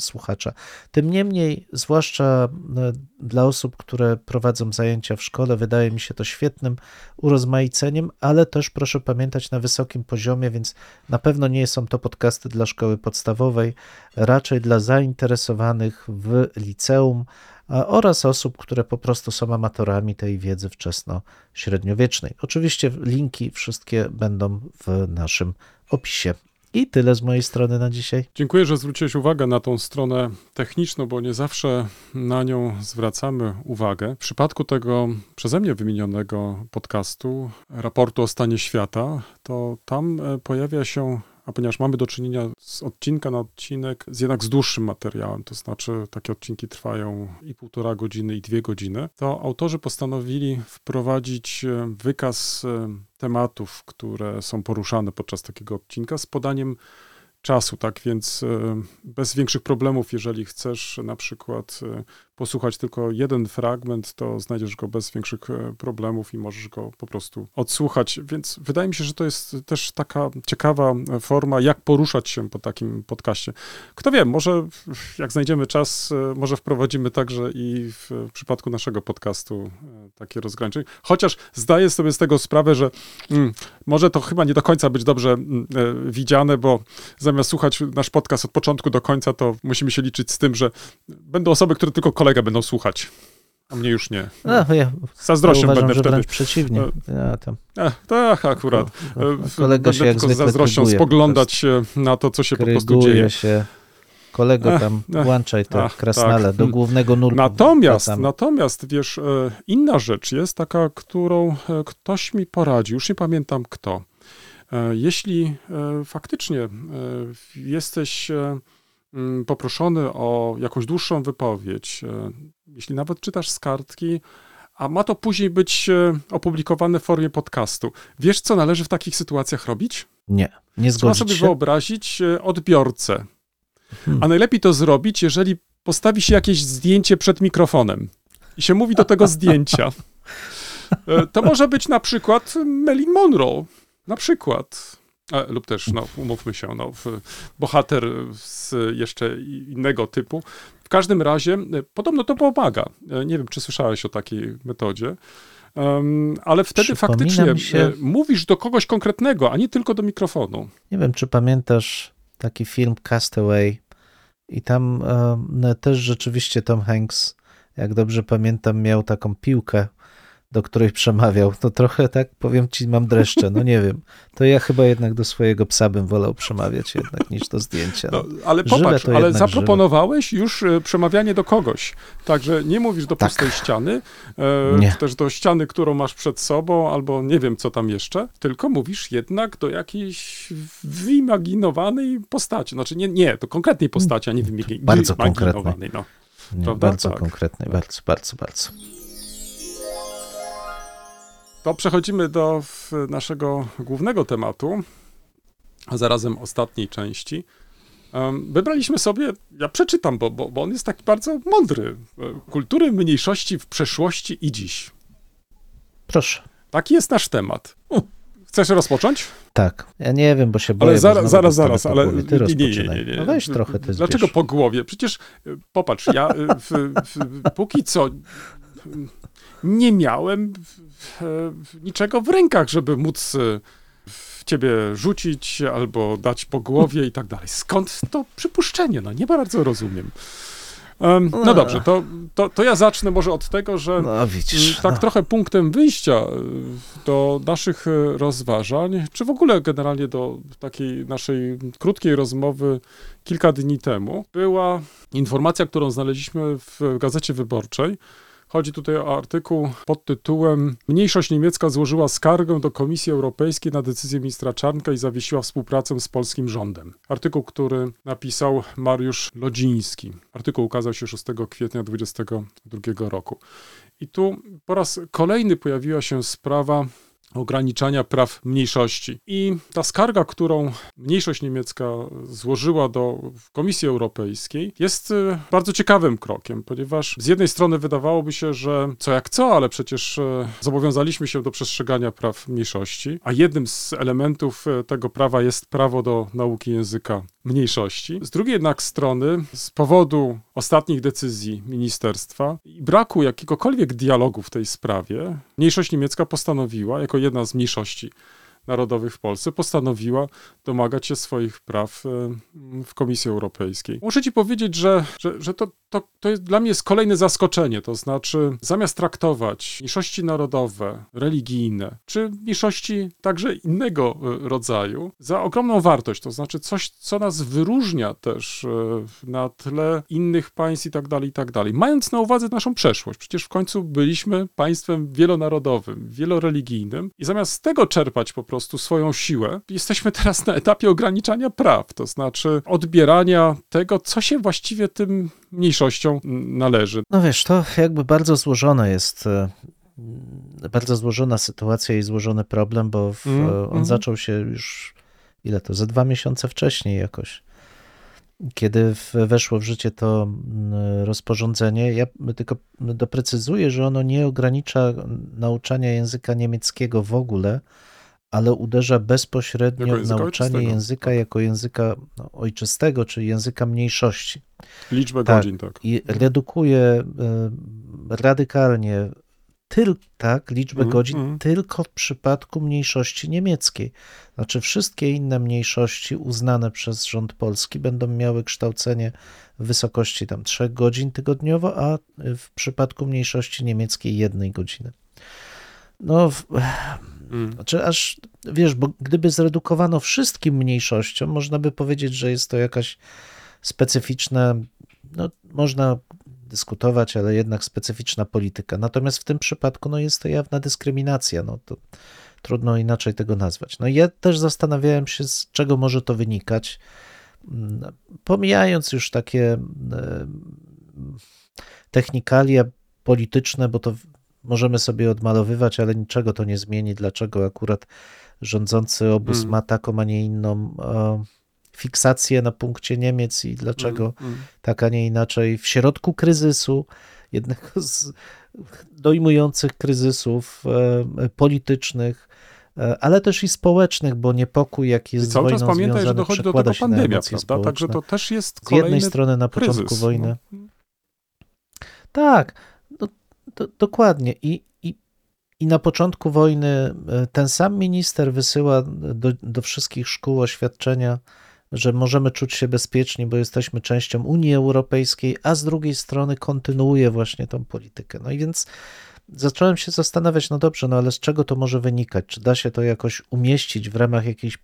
słuchacza. Tym niemniej, zwłaszcza e, dla osób, które prowadzą zajęcia w szkole, wydaje mi się to świetnym urozmaiceniem, ale też proszę pamiętać na wysokim poziomie, więc na pewno nie są to podcasty dla szkoły podstawowej, raczej dla zainteresowanych w liceum oraz osób, które po prostu są amatorami tej wiedzy wczesno-średniowiecznej. Oczywiście linki wszystkie będą w naszym opisie. I tyle z mojej strony na dzisiaj. Dziękuję, że zwróciłeś uwagę na tą stronę techniczną, bo nie zawsze na nią zwracamy uwagę. W przypadku tego przeze mnie wymienionego podcastu, raportu o stanie świata, to tam e, pojawia się, a ponieważ mamy do czynienia z odcinka na odcinek, z jednak z dłuższym materiałem, to znaczy takie odcinki trwają i półtora godziny, i dwie godziny, to autorzy postanowili wprowadzić e, wykaz e, tematów, które są poruszane podczas takiego odcinka z podaniem czasu, tak więc e, bez większych problemów, jeżeli chcesz na przykład posłuchać tylko jeden fragment, to znajdziesz go bez większych e, problemów i możesz go po prostu odsłuchać, więc wydaje mi się, że to jest też taka ciekawa e, forma, jak poruszać się po takim podcaście. Kto wie, może jak znajdziemy czas, e, może wprowadzimy także i w przypadku naszego podcastu takie rozgraniczenie, chociaż zdaję sobie z tego sprawę, że mm, może to chyba nie do końca być dobrze mm, widziane, bo zamiast słuchać nasz podcast od początku do końca, to musimy się liczyć z tym, że będą osoby, które tylko kolegę będą słuchać, a mnie już nie. No, ja, Z zazdrością ja uważam, będę że wtedy. przeciwnie. Ja tam, E, tak, akurat. E, kolega się będę jak tylko z zazdrością kryguje. spoglądać się na to, co się po prostu dzieje. się. Kolego Ech, tam, ech, włączaj te ach, krasnale tak. do głównego nurtu. Natomiast, natomiast, wiesz, e, inna rzecz jest taka, którą e, ktoś mi poradził, już nie pamiętam kto. E, Jeśli e, faktycznie e, jesteś e, poproszony o jakąś dłuższą wypowiedź, e, jeśli nawet czytasz z kartki, a ma to później być e, opublikowane w formie podcastu. Wiesz, co należy w takich sytuacjach robić? Nie, nie Trzeba zgodzić sobie się. wyobrazić e, odbiorcę. A najlepiej to zrobić, jeżeli postawi się jakieś zdjęcie przed mikrofonem i się mówi do tego zdjęcia. To może być na przykład Marilyn Monroe. Na przykład. E, Lub też, no, umówmy się, no, bohater z jeszcze innego typu. W każdym razie, e, podobno to pomaga. E, Nie wiem, czy słyszałeś o takiej metodzie. Em, ale wtedy faktycznie się- mówisz do kogoś konkretnego, a nie tylko do mikrofonu. Nie wiem, czy pamiętasz taki film Castaway i tam e, też rzeczywiście Tom Hanks, jak dobrze pamiętam, miał taką piłkę, do której przemawiał. To trochę tak, powiem ci, mam dreszcze, no nie wiem. To ja chyba jednak do swojego psa bym wolał przemawiać jednak niż do zdjęcia. No, ale Żywe popatrz, ale zaproponowałeś już e, przemawianie do kogoś. Także nie mówisz do Tak. pustej ściany, e, też do ściany, którą masz przed sobą, albo nie wiem, co tam jeszcze, tylko mówisz jednak do jakiejś wyimaginowanej postaci. Znaczy nie, nie, do konkretnej postaci, a nie wyimagi- Bardzo wyimaginowanej. No. Nie, bardzo Tak. konkretny, bardzo, bardzo, bardzo. To przechodzimy do naszego głównego tematu, a zarazem ostatniej części. Wybraliśmy sobie, ja przeczytam, bo, bo, bo on jest taki bardzo mądry. E, Kultury mniejszości w przeszłości i dziś. Proszę. Taki jest nasz temat. Chcesz rozpocząć? Tak. Ja nie wiem, bo się boję. Ale zaraz, zaraz, zaraz, ale. Ty nie, nie, nie, nie. No weź trochę ty Dlaczego po głowie? Przecież e, popatrz, ja e, w, w, póki co nie miałem niczego w rękach, żeby móc e, w ciebie rzucić albo dać po głowie i tak dalej. Skąd to przypuszczenie? No nie bardzo rozumiem. Em, No No. dobrze, to, to, to ja zacznę może od tego, że No widzisz. Mm, Tak no. trochę punktem wyjścia y, do naszych y, rozważań, czy w ogóle generalnie do takiej naszej krótkiej rozmowy kilka dni temu, była informacja, którą znaleźliśmy w Gazecie Wyborczej. Chodzi tutaj o artykuł pod tytułem Mniejszość niemiecka złożyła skargę do Komisji Europejskiej na decyzję ministra Czarnka i zawiesiła współpracę z polskim rządem. Artykuł, który napisał Mariusz Lodziński. Artykuł ukazał się 6 kwietnia 2022 roku. I tu po raz kolejny pojawiła się sprawa ograniczania praw mniejszości. I ta skarga, którą mniejszość niemiecka złożyła do Komisji Europejskiej, jest y, bardzo ciekawym krokiem, ponieważ z jednej strony wydawałoby się, że co jak co, ale przecież y, zobowiązaliśmy się do przestrzegania praw mniejszości, a jednym z elementów y, tego prawa jest prawo do nauki języka mniejszości. Z drugiej jednak strony, z powodu ostatnich decyzji ministerstwa i braku jakiegokolwiek dialogu w tej sprawie, mniejszość niemiecka postanowiła, jako jedna z mniejszości narodowych w Polsce, postanowiła domagać się swoich praw e, w Komisji Europejskiej. Muszę ci powiedzieć, że, że, że to, to, to jest, dla mnie jest kolejne zaskoczenie, to znaczy zamiast traktować mniejszości narodowe, religijne, czy mniejszości także innego e, rodzaju za ogromną wartość, to znaczy coś, co nas wyróżnia też e, na tle innych państw i tak dalej, i tak dalej. Mając na uwadze naszą przeszłość, przecież w końcu byliśmy państwem wielonarodowym, wieloreligijnym i zamiast z tego czerpać po prostu swoją siłę, jesteśmy teraz na etapie ograniczania praw, to znaczy odbierania tego, co się właściwie tym mniejszościom mm, należy. No wiesz, to jakby bardzo złożone jest, e, bardzo złożona sytuacja i złożony problem, bo w, Mm, e, on mhm. zaczął się już, ile to, ze dwa miesiące wcześniej jakoś, kiedy weszło w życie to mm, rozporządzenie. Ja tylko doprecyzuję, że ono nie ogranicza nauczania języka niemieckiego w ogóle, ale uderza bezpośrednio Jako w nauczanie języka tak. jako języka no, ojczystego, czyli języka mniejszości Liczbę Tak. godzin, tak. i redukuje e, radykalnie tyl, tak, liczbę Mhm, godzin mhm. tylko w przypadku mniejszości niemieckiej. Znaczy wszystkie inne mniejszości uznane przez rząd polski będą miały kształcenie w wysokości tam 3 godzin tygodniowo, a w przypadku mniejszości niemieckiej jednej godziny. No, w, Mm. znaczy aż, wiesz, bo gdyby zredukowano wszystkim mniejszościom, można by powiedzieć, że jest to jakaś specyficzna, no można dyskutować, ale jednak specyficzna polityka. Natomiast w tym przypadku no jest to jawna dyskryminacja, no to trudno inaczej tego nazwać. No ja też zastanawiałem się, z czego może to wynikać, Mm, pomijając już takie e, technikalia polityczne, bo to możemy sobie odmalowywać, ale niczego to nie zmieni, dlaczego akurat rządzący obóz Mm. ma taką, a nie inną e, fiksację na punkcie Niemiec i dlaczego Mm, mm. tak, a nie inaczej, w środku kryzysu, jednego z dojmujących kryzysów e, politycznych, e, ale też i społecznych, bo niepokój, jaki I jest z wojną czas pamiętaj, że dochodzi do tego pandemia, prawda? Także to też jest Z jednej strony na początku kryzys. wojny. No. Tak, no, do, dokładnie. I, i, I na początku wojny e, ten sam minister wysyła do, do wszystkich szkół oświadczenia, że możemy czuć się bezpieczni, bo jesteśmy częścią Unii Europejskiej, a z drugiej strony kontynuuje właśnie tą politykę. No i więc zacząłem się zastanawiać, no dobrze, no ale z czego to może wynikać? Czy da się to jakoś umieścić w ramach jakiejś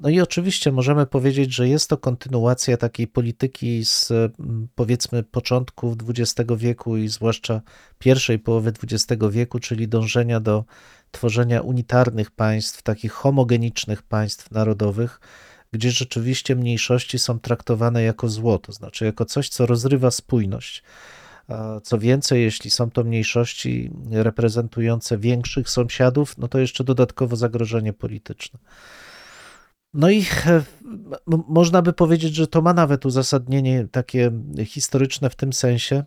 no i oczywiście możemy powiedzieć, że jest to kontynuacja takiej polityki z mm, powiedzmy początków XX wieku i zwłaszcza pierwszej połowy XX wieku, czyli dążenia do tworzenia unitarnych państw, takich homogenicznych państw narodowych, gdzie rzeczywiście mniejszości są traktowane jako zło, to znaczy jako coś, co rozrywa spójność. Co więcej, jeśli są to mniejszości reprezentujące większych sąsiadów, no to jeszcze dodatkowo zagrożenie polityczne. No i e, można by powiedzieć, że to ma nawet uzasadnienie takie historyczne w tym sensie,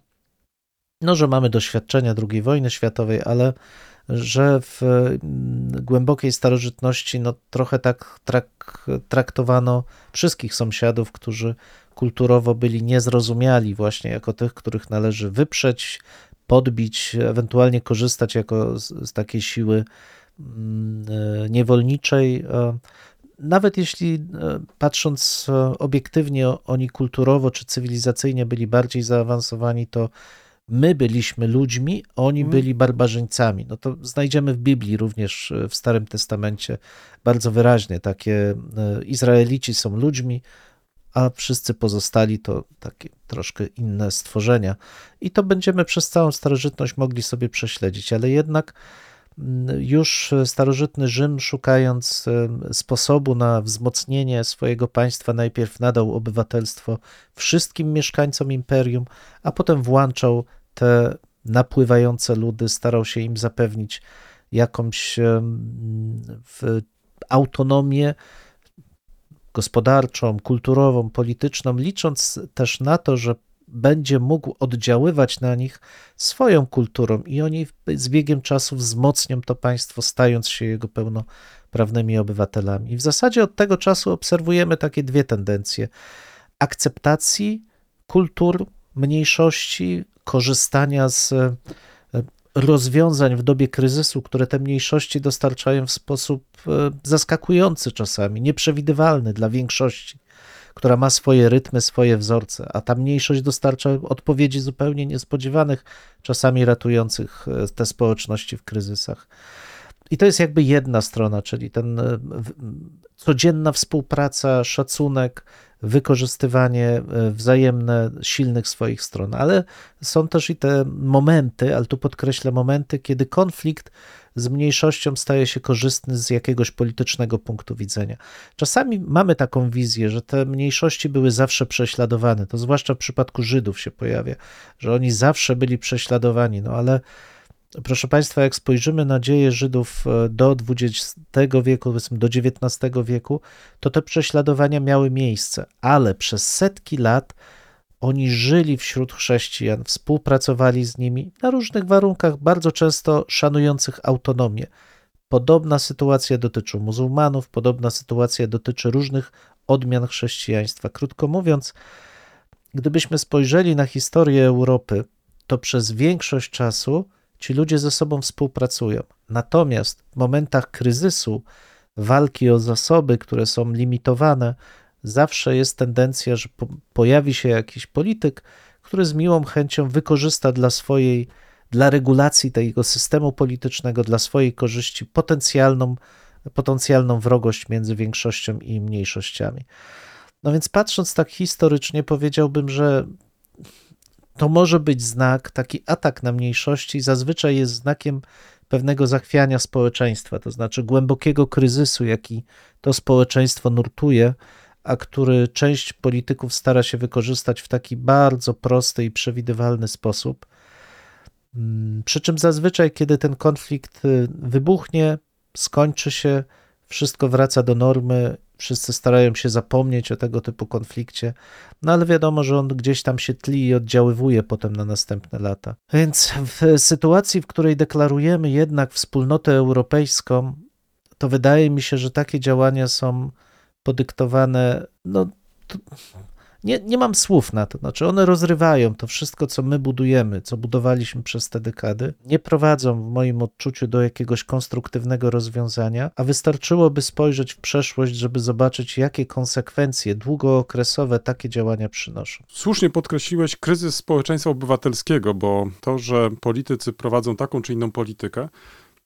no, że mamy doświadczenia II wojny światowej, ale że w mm, głębokiej starożytności no, trochę tak trak, traktowano wszystkich sąsiadów, którzy kulturowo byli niezrozumiali właśnie jako tych, których należy wyprzeć, podbić, ewentualnie korzystać jako z, z takiej siły mm, e, niewolniczej. Nawet jeśli e, patrząc e, obiektywnie, oni kulturowo czy cywilizacyjnie byli bardziej zaawansowani, to my byliśmy ludźmi, oni Mhm. byli barbarzyńcami. No to znajdziemy w Biblii również e, w Starym Testamencie bardzo wyraźnie takie Izraelici są ludźmi, a wszyscy pozostali to takie troszkę inne stworzenia. I to będziemy przez całą starożytność mogli sobie prześledzić, ale jednak już starożytny Rzym, szukając em, sposobu na wzmocnienie swojego państwa, najpierw nadał obywatelstwo wszystkim mieszkańcom imperium, a potem włączał te napływające ludy, starał się im zapewnić jakąś w autonomię gospodarczą, kulturową, polityczną, licząc też na to, że będzie mógł oddziaływać na nich swoją kulturą i oni z biegiem czasu wzmocnią to państwo, stając się jego pełnoprawnymi obywatelami. I w zasadzie od tego czasu obserwujemy takie dwie tendencje: akceptacji kultur mniejszości, korzystania z e, rozwiązań w dobie kryzysu, które te mniejszości dostarczają w sposób e, zaskakujący czasami, nieprzewidywalny dla większości, która ma swoje rytmy, swoje wzorce, a ta mniejszość dostarcza odpowiedzi zupełnie niespodziewanych, czasami ratujących e, te społeczności w kryzysach. I to jest jakby jedna strona, czyli ten e, codzienna współpraca, szacunek, wykorzystywanie e, wzajemne silnych swoich stron, ale są też i te momenty, ale tu podkreślę momenty, kiedy konflikt z mniejszością staje się korzystny z jakiegoś politycznego punktu widzenia. Czasami mamy taką wizję, że te mniejszości były zawsze prześladowane. To zwłaszcza w przypadku Żydów się pojawia, że oni zawsze byli prześladowani. No ale proszę Państwa, jak spojrzymy na dzieje Żydów e, do XX wieku, do XIX wieku, to te prześladowania miały miejsce, ale przez setki lat oni żyli wśród chrześcijan, współpracowali z nimi na różnych warunkach, bardzo często szanujących autonomię. Podobna sytuacja dotyczy muzułmanów, podobna sytuacja dotyczy różnych odmian chrześcijaństwa. Krótko mówiąc, gdybyśmy spojrzeli na historię Europy, to przez większość czasu ci ludzie ze sobą współpracują. Natomiast w momentach kryzysu, walki o zasoby, które są limitowane, zawsze jest tendencja, że po, pojawi się jakiś polityk, który z miłą chęcią wykorzysta dla swojej, dla regulacji tego systemu politycznego, dla swojej korzyści potencjalną, potencjalną wrogość między większością i mniejszościami. No więc patrząc tak historycznie, powiedziałbym, że to może być znak, taki atak na mniejszości zazwyczaj jest znakiem pewnego zachwiania społeczeństwa, to znaczy głębokiego kryzysu, jaki to społeczeństwo nurtuje, a który część polityków stara się wykorzystać w taki bardzo prosty i przewidywalny sposób. Mm, Przy czym zazwyczaj, kiedy ten konflikt y, wybuchnie, skończy się, wszystko wraca do normy, wszyscy starają się zapomnieć o tego typu konflikcie, no ale wiadomo, że on gdzieś tam się tli i oddziaływuje potem na następne lata. Więc w sytuacji, w której deklarujemy jednak wspólnotę europejską, to wydaje mi się, że takie działania są podyktowane, no, nie, nie mam słów na to. Znaczy, one rozrywają to wszystko, co my budujemy, co budowaliśmy przez te dekady, nie prowadzą w moim odczuciu do jakiegoś konstruktywnego rozwiązania, a wystarczyłoby spojrzeć w przeszłość, żeby zobaczyć, jakie konsekwencje długookresowe takie działania przynoszą. Słusznie podkreśliłeś kryzys społeczeństwa obywatelskiego, bo to, że politycy prowadzą taką czy inną politykę,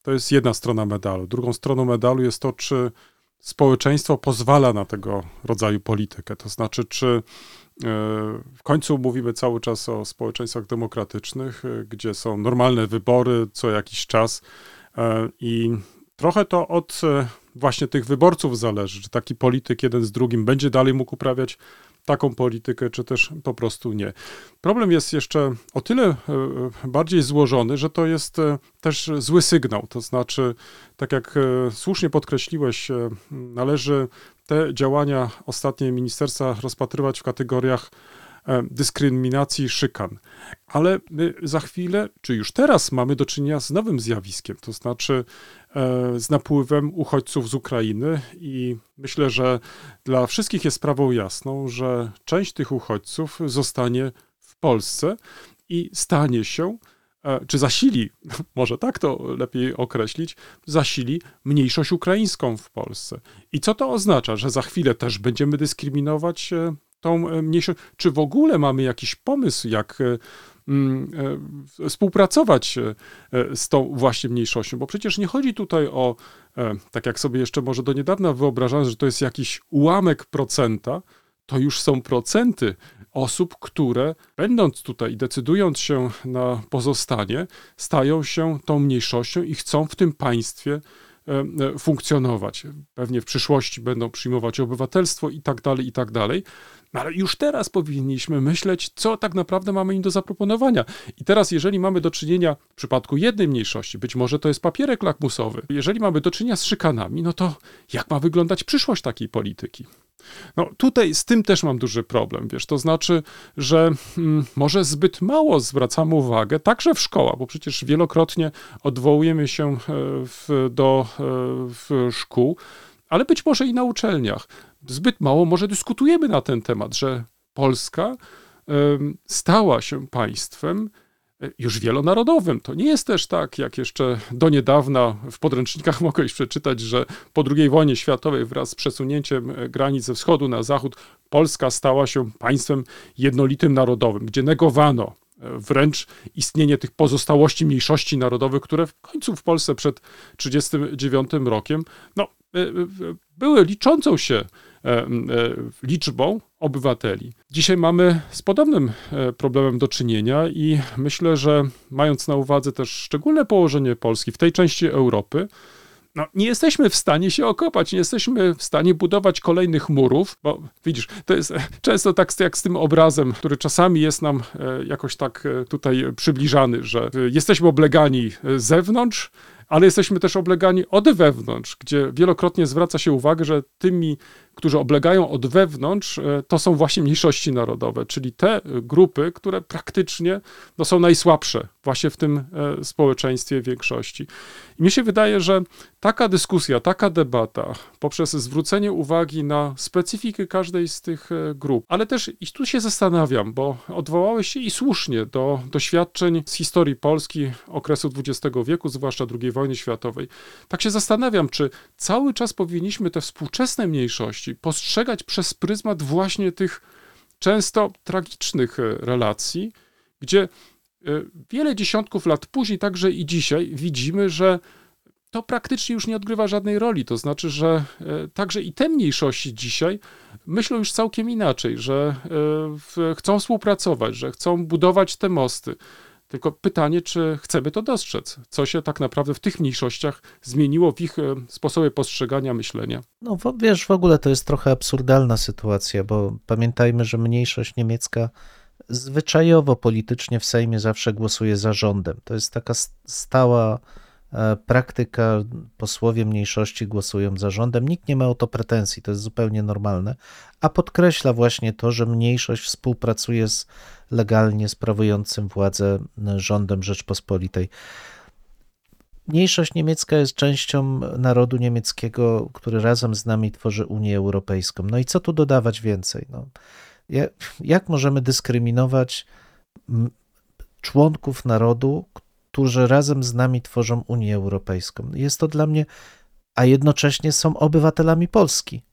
to jest jedna strona medalu. Drugą stroną medalu jest to, czy społeczeństwo pozwala na tego rodzaju politykę. To znaczy, czy e, w końcu mówimy cały czas o społeczeństwach demokratycznych, e, gdzie są normalne wybory co jakiś czas e, i trochę to od właśnie tych wyborców zależy, czy taki polityk jeden z drugim będzie dalej mógł uprawiać taką politykę, czy też po prostu nie. Problem jest jeszcze o tyle e, bardziej złożony, że to jest e, też zły sygnał. To znaczy, tak jak e, słusznie podkreśliłeś, należy te działania ostatnie ministerstwa rozpatrywać w kategoriach dyskryminacji, szykan. Ale my za chwilę, czy już teraz mamy do czynienia z nowym zjawiskiem, to znaczy E, z napływem uchodźców z Ukrainy i myślę, że dla wszystkich jest sprawą jasną, że część tych uchodźców zostanie w Polsce i stanie się, e, czy zasili, może tak to lepiej określić, zasili mniejszość ukraińską w Polsce. I co to oznacza, że za chwilę też będziemy dyskryminować e, tą mniejszość? Czy w ogóle mamy jakiś pomysł, jak Mm, e, współpracować e, z tą właśnie mniejszością, bo przecież nie chodzi tutaj o, e, tak jak sobie jeszcze może do niedawna wyobrażałem, że to jest jakiś ułamek procenta, to już są procenty osób, które będąc tutaj, decydując się na pozostanie, stają się tą mniejszością i chcą w tym państwie funkcjonować. Pewnie w przyszłości będą przyjmować obywatelstwo i tak dalej, i tak dalej. No ale już teraz powinniśmy myśleć, co tak naprawdę mamy im do zaproponowania. I teraz, jeżeli mamy do czynienia w przypadku jednej mniejszości, być może to jest papierek lakmusowy, jeżeli mamy do czynienia z szykanami, no to jak ma wyglądać przyszłość takiej polityki? No tutaj z tym też mam duży problem, wiesz, to znaczy, że hmm, może zbyt mało zwracamy uwagę, także w szkołach, bo przecież wielokrotnie odwołujemy się e, w, do e, w szkół, ale być może i na uczelniach. Zbyt mało może dyskutujemy na ten temat, że Polska stała się państwem już wielonarodowym. To nie jest też tak, jak jeszcze do niedawna w podręcznikach mogłeś przeczytać, że po II wojnie światowej wraz z przesunięciem e, granic ze wschodu na zachód Polska stała się państwem jednolitym narodowym, gdzie negowano e, wręcz istnienie tych pozostałości mniejszości narodowych, które w końcu w Polsce przed 1939 rokiem no, były liczącą się E, e, liczbą obywateli. Dzisiaj mamy z podobnym e, problemem do czynienia i myślę, że mając na uwadze też szczególne położenie Polski w tej części Europy, no, nie jesteśmy w stanie się okopać, nie jesteśmy w stanie budować kolejnych murów, bo widzisz, to jest często tak jak z tym obrazem, który czasami jest nam jakoś tak tutaj przybliżany, że jesteśmy oblegani z zewnątrz, ale jesteśmy też oblegani od wewnątrz, gdzie wielokrotnie zwraca się uwagę, że tymi którzy oblegają od wewnątrz, e, to są właśnie mniejszości narodowe, czyli te grupy, które praktycznie no, są najsłabsze właśnie w tym e, społeczeństwie większości. I mi się wydaje, że taka dyskusja, taka debata, poprzez zwrócenie uwagi na specyfikę każdej z tych e, grup, ale też i tu się zastanawiam, bo odwołałeś się i słusznie do doświadczeń z historii Polski okresu XX wieku, zwłaszcza II wojny światowej. Tak się zastanawiam, czy cały czas powinniśmy te współczesne mniejszości, postrzegać przez pryzmat właśnie tych często tragicznych e, relacji, gdzie e, wiele dziesiątków lat później, także i dzisiaj, widzimy, że to praktycznie już nie odgrywa żadnej roli. To znaczy, że e, także i te mniejszości dzisiaj myślą już całkiem inaczej, że chcą współpracować, że chcą budować te mosty. Tylko pytanie, czy chcemy to dostrzec? Co się tak naprawdę w tych mniejszościach zmieniło w ich e, sposobie postrzegania, myślenia? No wiesz, w ogóle to jest trochę absurdalna sytuacja, bo pamiętajmy, że mniejszość niemiecka zwyczajowo politycznie w Sejmie zawsze głosuje za rządem. To jest taka stała praktyka, posłowie mniejszości głosują za rządem. Nikt nie ma o to pretensji, to jest zupełnie normalne, a podkreśla właśnie to, że mniejszość współpracuje z legalnie sprawującym władzę e, rządem Rzeczpospolitej. Mniejszość niemiecka jest częścią narodu niemieckiego, który razem z nami tworzy Unię Europejską. No i co tu dodawać więcej? No, jak, możemy dyskryminować członków narodu, którzy razem z nami tworzą Unię Europejską? Jest to dla mnie, a jednocześnie są obywatelami Polski.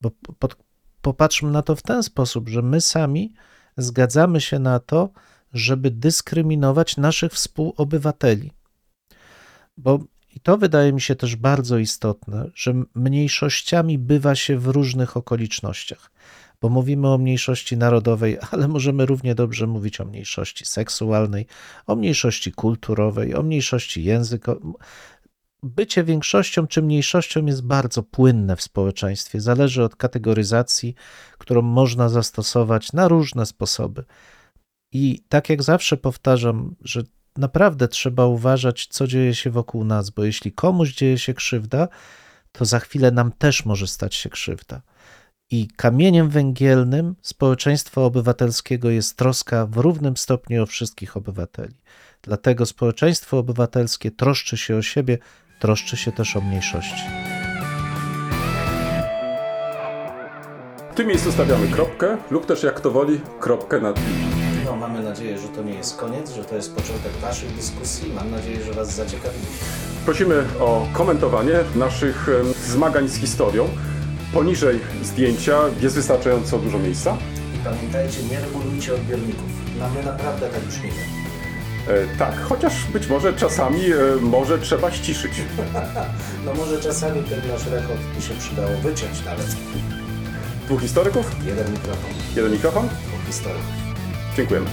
Bo pod, popatrzmy na to w ten sposób, że my sami zgadzamy się na to, żeby dyskryminować naszych współobywateli. Bo i to wydaje mi się też bardzo istotne, że mniejszościami bywa się w różnych okolicznościach. Bo mówimy o mniejszości narodowej, ale możemy równie dobrze mówić o mniejszości seksualnej, o mniejszości kulturowej, o mniejszości językowej. Bycie większością czy mniejszością jest bardzo płynne w społeczeństwie. Zależy od kategoryzacji, którą można zastosować na różne sposoby. I tak jak zawsze powtarzam, że naprawdę trzeba uważać, co dzieje się wokół nas, bo jeśli komuś dzieje się krzywda, to za chwilę nam też może stać się krzywda. I kamieniem węgielnym społeczeństwa obywatelskiego jest troska w równym stopniu o wszystkich obywateli. Dlatego społeczeństwo obywatelskie troszczy się o siebie, troszczy się też o mniejszości. W tym miejscu stawiamy kropkę lub też jak kto woli, kropkę nad i. No, mamy nadzieję, że to nie jest koniec, że to jest początek Waszych dyskusji. Mam nadzieję, że Was zaciekawili. Prosimy o komentowanie naszych zmagań z historią. Poniżej zdjęcia jest wystarczająco dużo miejsca. I pamiętajcie, nie regulujcie odbiorników. No, my naprawdę tak brzmimy. E, tak, chociaż być może czasami e, może trzeba ściszyć. No może czasami ten nasz rechot by się przydało wyciąć nawet. Dwóch historyków, Jeden mikrofon, jeden mikrofon. dwóch historyków. Dziękujemy.